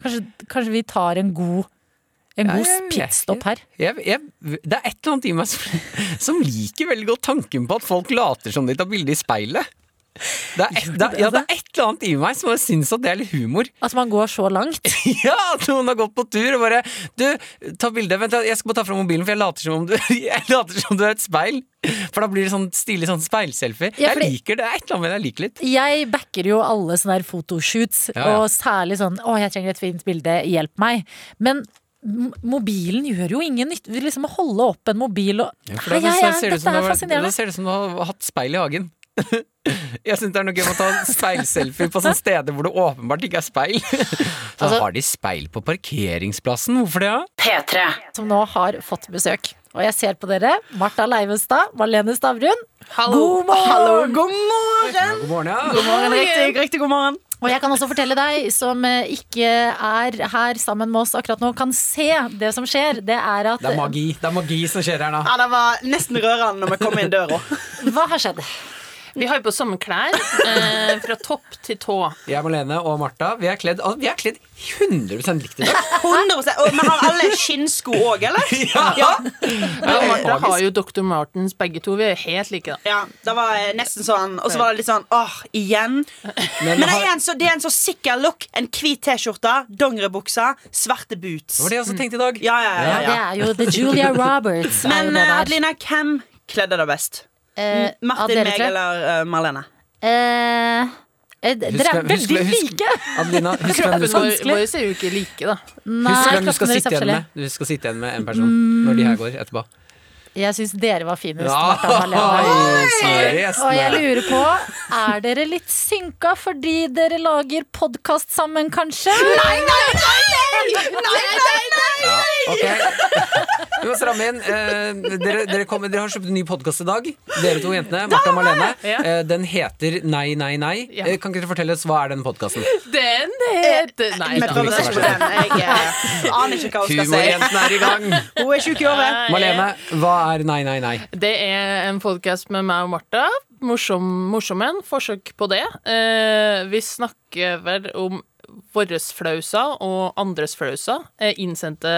B: Kanskje, kanskje vi tar en god, en god
C: Ja,
B: pitstop her.
C: Jeg, jeg, det er et eller annet i meg som, som liker veldig godt tanken på at folk later som de tar bilde i speilet. Det er, et, det, ja, det er et eller annet i meg som syns at det er litt humor.
B: At man går så langt.
C: Ja, at noen har gått på tur og bare Du, ta bilde. Vent, jeg skal bare ta fram mobilen, for jeg later som om du, later som om du er et speil. For da blir det sånn stilig sånn speilselfie.
B: Ja,
C: Jeg liker det. Det er et eller annet jeg liker litt.
B: Jeg backer jo alle sånne her fotoshoots,
C: Ja,
B: og særlig sånn 'Å, jeg trenger et fint bilde, hjelp meg'. Men mobilen gjør jo ingen nytte. Liksom å holde opp en mobil og
C: Ja, for da,
B: Nei, jeg- Dette er fascinerende.
C: da ser det ut som du har hatt speil i hagen. Jeg syns det er noe gøy med å ta speilselfie på sånne steder hvor det åpenbart ikke er speil. Så
B: Altså-
C: har de speil på parkeringsplassen. Hvorfor det? da?
D: P3.
B: som nå har fått besøk. Og jeg ser på dere. Martha Leivestad, Marlene Stavrum. God morgen!
K: Hallo, god morgen!
C: God morgen, ja.
K: God morgen, riktig, riktig god morgen.
B: Og jeg kan også fortelle deg, som eh, ikke er her sammen med oss akkurat nå, kan se det som skjer. Det er at
C: Det er magi Det er magi som skjer her nå.
K: Ja, Det var nesten rørende når vi kom inn døra.
B: Hva har skjedd?
L: Vi har jo på samme klær, eh, fra topp til tå.
C: Jeg, Malene og Martha, vi er kledd, altså, vi er kledd 100% likt i dag.
K: 100 Og Vi har alle skinnsko òg, eller? Ja.
L: Ja, og Martha har jo Dr. Martens begge to. Vi er helt like, da.
K: ja. Det var nesten sånn Og så var det litt sånn åh, igjen. Men det er en så, det er en så sikker look. En hvit T-skjorte, dongeribukse, svarte boots.
C: Det var det jeg også tenkte i dag.
K: Ja, ja, ja,
B: Det
K: ja.
B: er jo The Julia Roberts. er
K: Men
B: det
K: eh. Adelina, hvem kledde deg best?
B: Eh,
K: Martin,
B: dere
K: meg eller eh, Marlene?
B: Eh, eh, dere er veldig like!
C: Adelina, husk hvem du skal,
L: vår,
B: vanskelig.
L: ser jo ikke like, da.
B: Nei,
C: husk hvem du skal sitte igjen med. Du skal sitte igjen med en person når de her går etterpå.
B: Jeg syns dere var finest. Martha og Marlene. Og jeg lurer på, er dere litt synka fordi dere lager podkast sammen, kanskje? Nei, nei, nei Nei, nei,
C: Ok, Vi må stramme inn. Eh, dere, dere, kommer, dere har kjøpt en ny podkast i dag. Dere to jentene. Martha og Marlene. Eh, den heter Nei, nei, nei. Eh, kan ikke dere fortelle oss hva er den podkasten?
L: Den heter Nei,
K: den. Jeg aner ikke hva hun skal si.
C: Humorjentene er i gang.
K: Hun er tjukk i hodet.
C: Marlene, hva er Nei, nei, nei?
L: Det er en podcast med meg og Martha. Morsom, en Forsøk på det. Eh, vi snakker vel om våre flauser og andres flauser. Eh, innsendte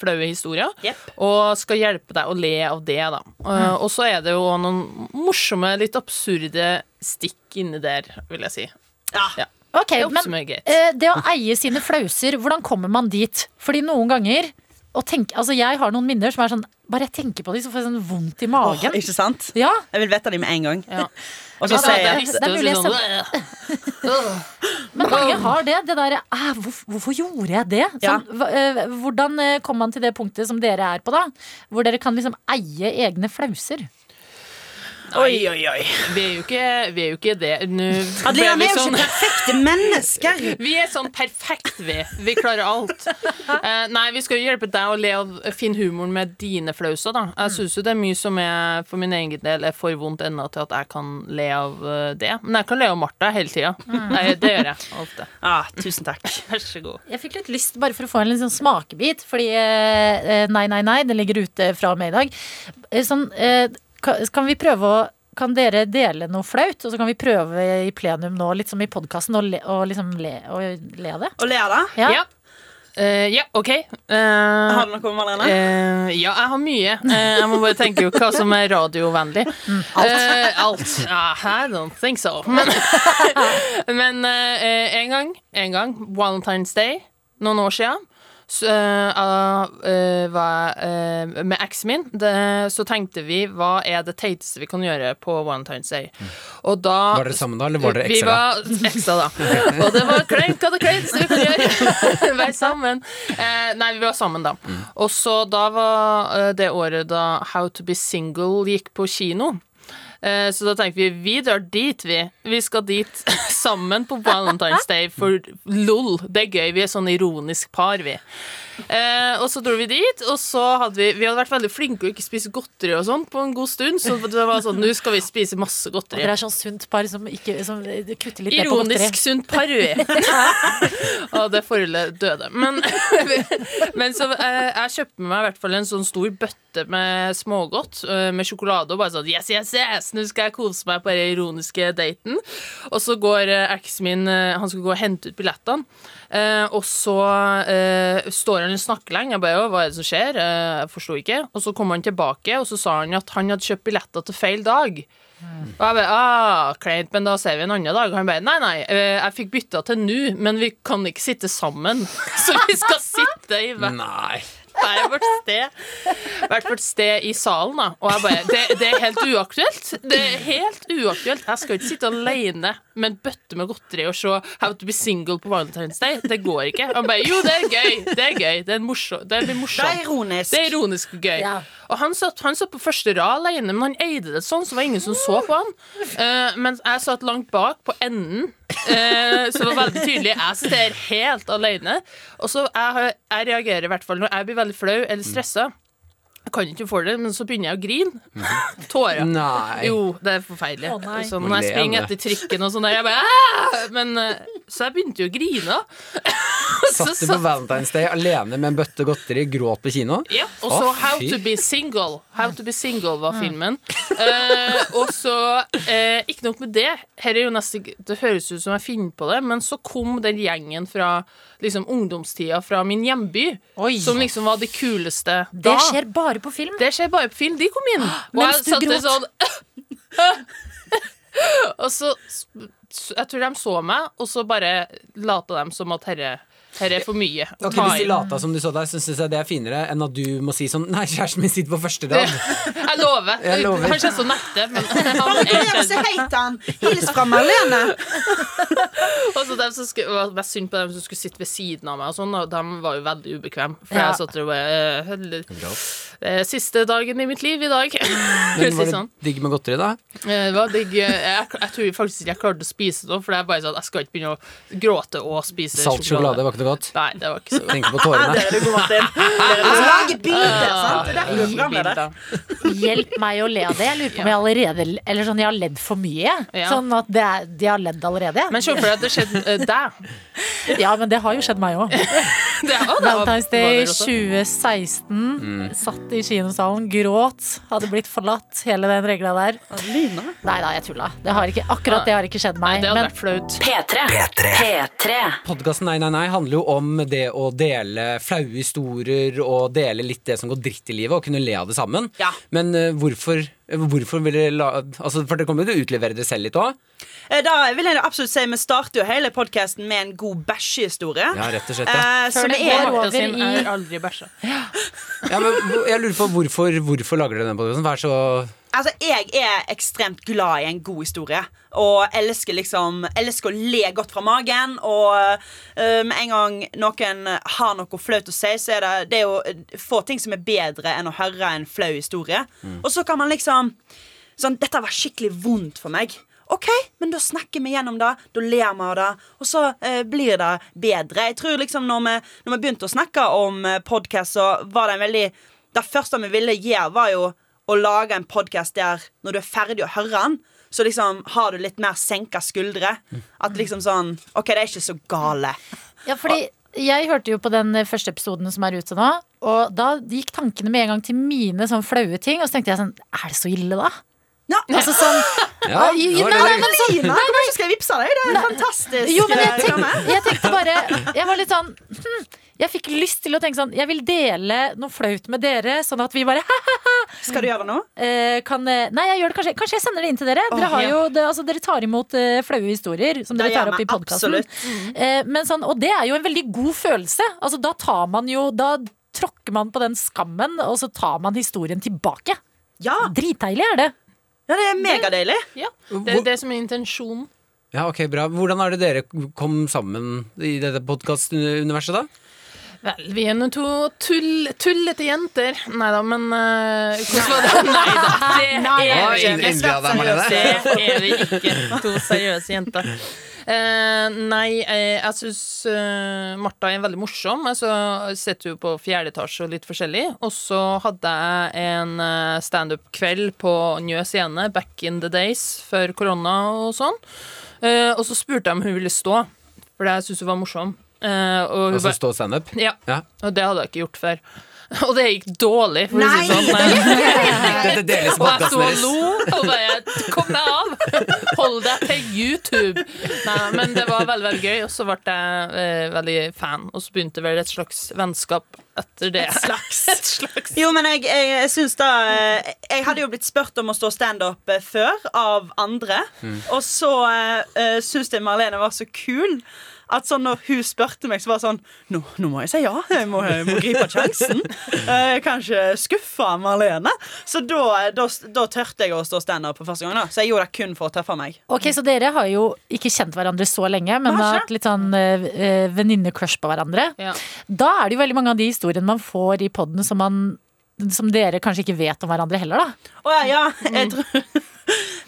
L: flaue historier.
K: Yep.
L: Og skal hjelpe deg å le av det, da. Eh, og så er det jo noen morsomme, litt absurde stikk inni der, vil jeg si.
K: Ja.
L: Ja.
B: Ok,
L: Det
B: men eh, det å eie sine flauser, hvordan kommer man dit? Fordi noen ganger å tenke, altså Jeg har noen minner som er sånn Bare jeg tenker på dem, så får jeg sånn vondt i
K: Åh,
B: magen.
K: ikke sant?
B: Ja,
K: Jeg vil vite dem med en gang.
L: Ja.
K: Og så
L: Ja,
K: sier
L: det er
K: jeg
L: trist
B: det jeg
L: sånn,
B: Men mange har det. det der, ah, hvorfor, hvorfor gjorde jeg det? Sånn, hvordan kom man til det punktet som dere er på, da? Hvor dere kan liksom eie egne flauser.
K: Oi, oi, oi.
L: Vi er jo ikke, vi er jo ikke det. Nå
K: Adelina,
L: ble
K: vi er jo
L: sånn-
K: ikke perfekte mennesker.
L: Vi er sånn perfekt, vi. Vi klarer alt. Uh, nei, vi skal jo hjelpe deg å le og finne humoren med dine flauser, da. Jeg syns jo det er mye som er for min egen del er for vondt ennå til at jeg kan le av eh, det. Men jeg kan le av Martha hele tida. Mm. Det gjør jeg ofte.
K: Ah, tusen takk.
L: Vær så god.
B: Jeg fikk litt lyst bare for å få en sånn smakebit, fordi uh, Nei, nei, nei, den ligger ute fra og med i dag. Sånn, eh, kan, vi prøve å kan dere dele noe flaut, og så kan vi prøve i plenum nå, litt som i podkasten, å le, og liksom le, og le av det?
K: Og ler da?
B: Ja.
L: Ja. Uh, ja, OK. Uh,
K: Har du noe, Malene?
L: Uh, ja, jeg har mye. Eh, jeg må bare tenke jo hva som er radiovennlig. alt. alt. Ja, I don't think so. Men, men en gang, en gang, Valentine's Day, noen år siden, så, uh, eh, var, eh, med eksen min, det, så tenkte vi hva er det teiteste vi kan gjøre på Valentine's Day. Og da
C: Var dere sammen da, eller var dere
L: vi var ekstra, da. Og det var kleint hva det kleineste vi kunne gjøre. Være sammen. Eh, nei, vi var sammen da. Og så da var eh, det året da How to be single gikk på kino. Eh, så da tenker vi vi drar dit, vi. Vi skal dit sammen på Valentine's Day for lol. Det er gøy. Vi er sånn ironisk par, vi. Eh, og så dro vi dit, og så hadde vi Vi hadde vært veldig flinke å ikke spise godteri og sånn på en god stund, så det var sånn Nå skal vi spise masse godteri.
B: Dere er sånn sunt par som, ikke, som kutter litt.
L: Ironisk sunt par, og det forholdet døde. Men, men så eh, jeg kjøpte meg i hvert fall en sånn stor bøtte med smågodt eh, med sjokolade og bare sånn Yes, yes, yes, nå skal jeg kose meg på den ironiske daten. Og så går eh, eksen min eh, Han skal gå og hente ut billettene. Eh, og så eh, står han og snakke lenge. Jeg bare, «Å, hva er det som skjer? Eh, jeg forsto ikke. Og så kom han tilbake, og så sa han at han hadde kjøpt billetter til feil dag. Og jeg bare, ah, kleint, men da ser vi en annen dag. Han bare, nei, nei, eh, jeg fikk bytta til nå, men vi kan ikke sitte sammen. Så vi skal sitte i hver
C: Nei.
L: Hvert vårt sted. Hvert vårt sted i salen, da. Og jeg bare, det, det er helt uaktuelt. Det er helt uaktuelt. Jeg skal ikke sitte alene med en bøtte med godteri og se How to be single på Valentine's Day. Det går ikke. Han bare, jo, det er gøy. Det er gøy. Det er morsomt. Det blir morsomt.
K: Det er ironisk.
L: Det er ironisk og gøy. Og han satt, han satt på første rad alene, men han eide det sånn, så var det ingen som så på han. Uh, mens jeg satt langt bak, på enden. Eh, så det var veldig tydelig. Jeg sitter helt alene. Og så jeg, jeg reagerer i hvert fall når jeg blir veldig flau eller stressa. Jeg kan ikke få det, men så begynner jeg å grine. Tårer.
C: Nei.
L: Jo, det er forferdelig.
B: Å, nei.
C: Sånn,
L: når jeg springer etter trikken og sånn der, jeg bare Men eh, Så jeg begynte jo å grine. Så
C: Satt du på Valentine's Day alene med en bøtte godteri, gråt på kino?
L: ja, og så How to be single. How to be single var filmen. Eh, og så eh, Ikke nok med det. Her er jo nesten, det høres ut som jeg finner på det, men så kom den gjengen fra liksom, ungdomstida fra min hjemby,
B: Oi.
L: som liksom var det kuleste
B: Det
L: da.
B: skjer bare på film.
L: Det skjer bare på film. De kom inn. Og
B: Mens
L: jeg
B: satte
L: sånn Og så Jeg tror de så meg, og så bare lata de som at herre her er for mye. å
C: Ok,
L: ta
C: Hvis de lata som du så så syns jeg det er finere enn at du må si sånn Nei, kjæresten min sitter på første rad.
L: Jeg lover.
C: Jeg lover.
L: Han jeg så nette, men er
K: si
L: kjent.
K: hei han. Hils fra Marlene.
L: Og så dem som skulle, det var mest synd på dem som skulle sitte ved siden av meg, og sånn, og de var jo veldig ubekvemme. For
B: Ja.
L: jeg satt der og bare uh, siste dagen i mitt liv i dag.
C: Men var det
L: sånn.
C: digg med godteri, da?
L: Eh, Det var digg. Jeg, jeg tror faktisk ikke jeg klarte å spise det, for det er bare sånn jeg skal ikke begynne å gråte og spise
C: Salt sjokolade ikke noe godt?
L: Nei, det var ikke så godt.
C: Tenker på tårene.
K: Der er du Martin. Lage bilder, sant? Det derfor du programleder.
B: Hjelp meg å le av det. Jeg lurer på om jeg allerede Eller sånn, jeg har ledd for mye.
L: Ja.
B: Sånn at det de har ledd allerede.
L: Men se for deg at det skjedde uh, deg.
B: Ja, men det har jo skjedd meg òg.
L: Det, det
B: Valentine's Day 2016.
C: Mm.
B: Satt i kinosalen, gråt. Hadde blitt forlatt, hele den regla der. Nei da, jeg tulla. Det har ikke, akkurat det har ikke skjedd meg.
L: Det hadde
B: Men
L: vært flaut.
D: P3. P3.
C: Podkasten Nei, nei, nei handler jo om det å dele flaue historier og dele litt det som går dritt i livet, og kunne le av det sammen.
K: Ja.
C: Men uh, hvorfor, hvorfor vil dere la altså, For dere kommer jo til å utlevere dere selv litt òg?
K: Eh, Da vil jeg absolutt si Vi starter jo hele podkasten med en god bæsjehistorie.
C: Ja, rett og slett. Ja.
B: Før
K: det
B: det går over i-
L: er aldri bæsja.
C: Ja, men jeg lurer på hvorfor, hvorfor lager dere den podkasten? Hva er så
K: Altså, Jeg er ekstremt glad i en god historie. Og elsker liksom Elsker å le godt fra magen. Og med um, en gang noen har noe flaut å si, så er det, det er jo få ting som er bedre enn å høre en flau historie. Og så kan man liksom Sånn, dette var skikkelig vondt for meg. OK, men da snakker vi gjennom det. Da ler vi av det. Og så eh, blir det bedre. Jeg tror liksom når vi, når vi begynte å snakke om eh, podcast, så var det en veldig Det første vi ville gjøre, var jo å lage en podkast der når du er ferdig å høre den, så liksom har du litt mer senka skuldre. At liksom sånn OK, det er ikke så gale.
B: Ja, fordi jeg hørte jo på den første episoden som er ute nå, og da gikk tankene med en gang til mine sånn flaue ting, og så tenkte jeg sånn Er det så ille, da?
K: Ja,
B: Altså sånn
C: Ja, det var
B: nei, nei, men sånn
K: nei, nei. skal jeg vippse deg? Det er fantastisk.
B: Jo, men jeg
K: tenk,
B: tenkte, jeg tenkte bare Jeg var litt sånn hm, Jeg fikk lyst til å tenke sånn Jeg vil dele noe flaut med dere, sånn at vi bare
K: Skal du gjøre det nå?
B: eh, kan, eh, Nei, jeg gjør det kanskje Kanskje jeg sender det inn til dere. Dere, har
L: ja.
B: jo, det, altså, dere tar imot uh, flaue historier som dere tar opp i podkasten.
K: absolutt.
B: Eh, sånn, og det er jo en veldig god følelse. Altså, da tar man jo Da tråkker man på den skammen, og så tar man historien tilbake.
K: Ja,
B: Dritdeilig er det.
K: ja det er megadeilig.
L: Ja, det er det som er intensjonen.
C: Ja, ok, bra. Hvordan er det dere kom sammen i dette podkastuniverset, da?
L: Vel, vi er nå to tull, tullete jenter. Nei da, men uh, Hvordan var det? Nei da, det er
C: Marlene.
L: Det er vi ikke. To seriøse jenter. Uh, nei, eh, jeg syns uh, Martha er veldig morsom. Altså, jeg sitter jo på fjerde etasje og litt forskjellig. Og så hadde jeg en uh, standup-kveld på Njø scene back in the days, før korona og sånn. Uh, og så spurte jeg om hun ville stå, for det syns hun var morsom. Eh, og hun
C: Altså stå standup?
L: ja.
C: Ja.
L: Og det hadde jeg ikke gjort før. Og det gikk dårlig, for å si det sånn.
C: Dette deles
L: Og jeg sto og lo og bare Kom deg av! Hold deg til YouTube! Nei, men det var veldig veldig gøy, og så ble jeg eh, veldig fan. Og så begynte vel et slags vennskap etter det.
K: Et slags.
L: Et slags.
K: Jo, men jeg, jeg, jeg syns da eh, Jeg hadde jo blitt spurt om å stå standup eh, før av andre.
C: Mm.
K: Og så uh, syns jeg Marlene var så kul. At sånn når hun spurte meg, så var det sånn Nå, nå må jeg si ja. Jeg må, jeg må gripe sjansen. Eh, kanskje skuffe Marlene. Så da, da, da tørte jeg å stå standup for første gang. da Så jeg gjorde det kun for å tøffe meg.
B: Ok, Så dere har jo ikke kjent hverandre så lenge, men har hatt litt sånn eh, venninne-crush på hverandre.
L: Ja.
B: Da er det jo veldig mange av de historiene man får i poden som, man- som dere kanskje ikke vet om hverandre heller, da.
K: Å ja, ja, jeg tror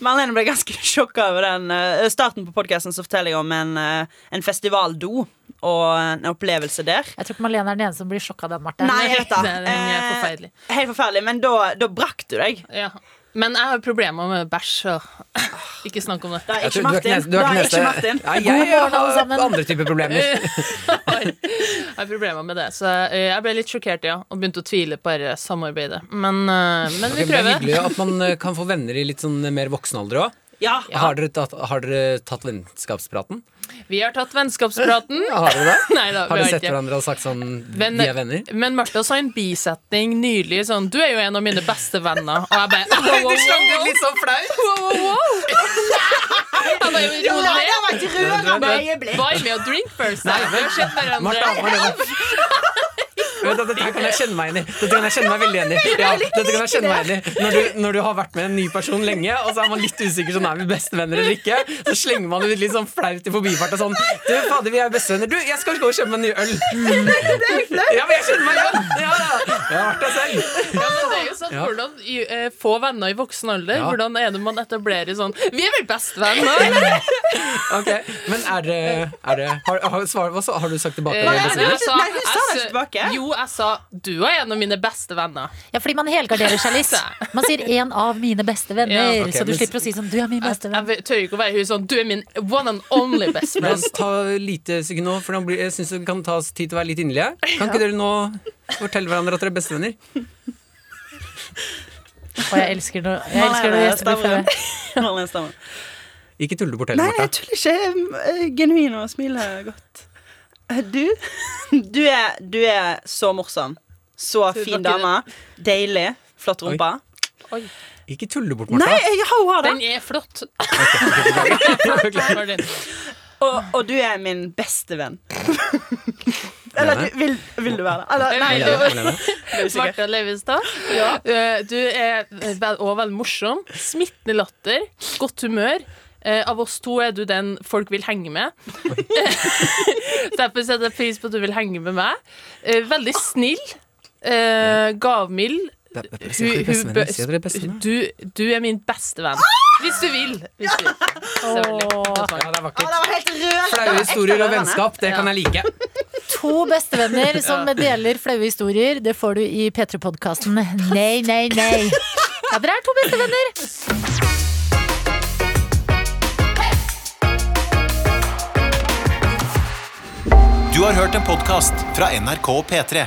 K: Marlene ble ganske sjokka over den. uh, starten på podkasten forteller jeg om en, uh, en festivaldo og en opplevelse der.
B: Jeg tror ikke Malene er den eneste som blir sjokka av den, Marte.
K: Nei, jeg vet det.
L: Den er
K: Eh,
L: forferdelig.
K: Helt forferdelig, men da, da brakk du deg.
L: Ja. Men jeg har problemer med bæsj, så ikke snakk om det.
K: Det er ikke
C: er
K: Martin.
C: du er
K: Det
C: ikke
K: er ikke. Martin.
C: Ja, jeg har andre typer problemer.
L: Jeg har problemer med det, så jeg ble litt sjokkert, ja. Og begynte å tvile på dette samarbeidet. Men, men
C: okay,
L: vi
C: men det er hyggelig at man kan få venner i litt sånn mer voksen alder òg.
K: Ja.
C: Har, dere tatt- har dere tatt vennskapspraten?
L: Vi har tatt vennskapspraten.
C: Ja, har dere det?
L: Nei da,
C: Har
L: vi
C: dere
L: har
C: sett
L: ikke.
C: hverandre og sagt sånn
L: Men-
C: Vi er venner?
L: Men Martha sa en bisetning nylig sånn Du er jo en av mine beste venner. Og jeg bare wow, wow, wow,
C: Du slang ut litt sånn flaut!
L: Wow, wow, wow. Rolig.
K: det var et rørende øyeblikk.
L: Buy me a drink first. Nei, vi har sett hverandre.
C: Martha. Dette kan jeg kjenne meg inn i. Dette kan jeg kjenne meg veldig igjen i. Ja, dette kan jeg kjenne meg inn i når du, når du har vært med en ny person lenge, og så er man litt usikker sånn er vi bestevenner eller ikke, så slenger man ut litt sånn flaut i forbifarta sånn Du, fader, vi er bestevenner. Du, jeg skal gå og kjøpe meg en ny øl. Ja, men jeg kjenner meg igjen! Ja. Jeg har vært der selv.
L: Ja, men det er jo sånn,
C: Ja.
L: Hvordan uh, få venner i voksen alder?
C: Ja.
L: Hvordan er det man etablerer sånn Vi er vel bestevenner, eller?
C: Ok, Men er det, er det har, har, svar, hva sa, har du sagt tilbake?
L: Jeg sa-
K: Nei, hun sa det ikke tilbake.
L: Jo, jeg sa du er en av mine beste venner.
B: Ja, fordi man helgarderer seg litt. Man sier 'en av mine beste venner',
L: Ja,
C: okay,
B: så du
C: men-
B: slipper å si sånn 'du er min beste venn'.
L: jeg tør ikke å være hun sånn Du er min one and only best
C: La
L: friend.
C: oss ta lite sekund nå, for jeg synes det kan tas tid til å være litt inderlige. Kan ikke dere nå fortelle hverandre at dere er bestevenner?
B: Og jeg elsker når jeg elsker når gjester blir
K: stemmer.
C: Ikke tull du bort
K: Nei, jeg tuller ikke. Jeg er eh, genuin og smiler godt. Eh, Du, du er, du er så morsom. Så fin dame. Deilig. Flott rumpe.
C: Ikke tull det bort,
K: Nei, jeg har det.
L: Den er flott. Okay.
K: Og, og du er min beste venn. Eller du, vil, vil du være det? Eller, nei.
L: Martha Leivestad. ja. Du er òg veldig morsom. Smittende latter. Godt humør. Eh, av oss to er du den folk vil henge med. Derfor setter jeg pris på at du vil henge med meg. Eh, veldig snill. Eh, gavmild. Hun- hun. Du, du er min beste venn. Hvis du vil. Hvis du vil.
C: Ja, det er vakkert.
K: var helt rørende.
C: Flaue historier og vennskap, det kan jeg like.
B: To bestevenner som deler flaue historier. Det får du i P3-podkasten Nei, nei, nei. Ja, dere er to bestevenner.
M: Du har hørt en podkast fra NRK P3.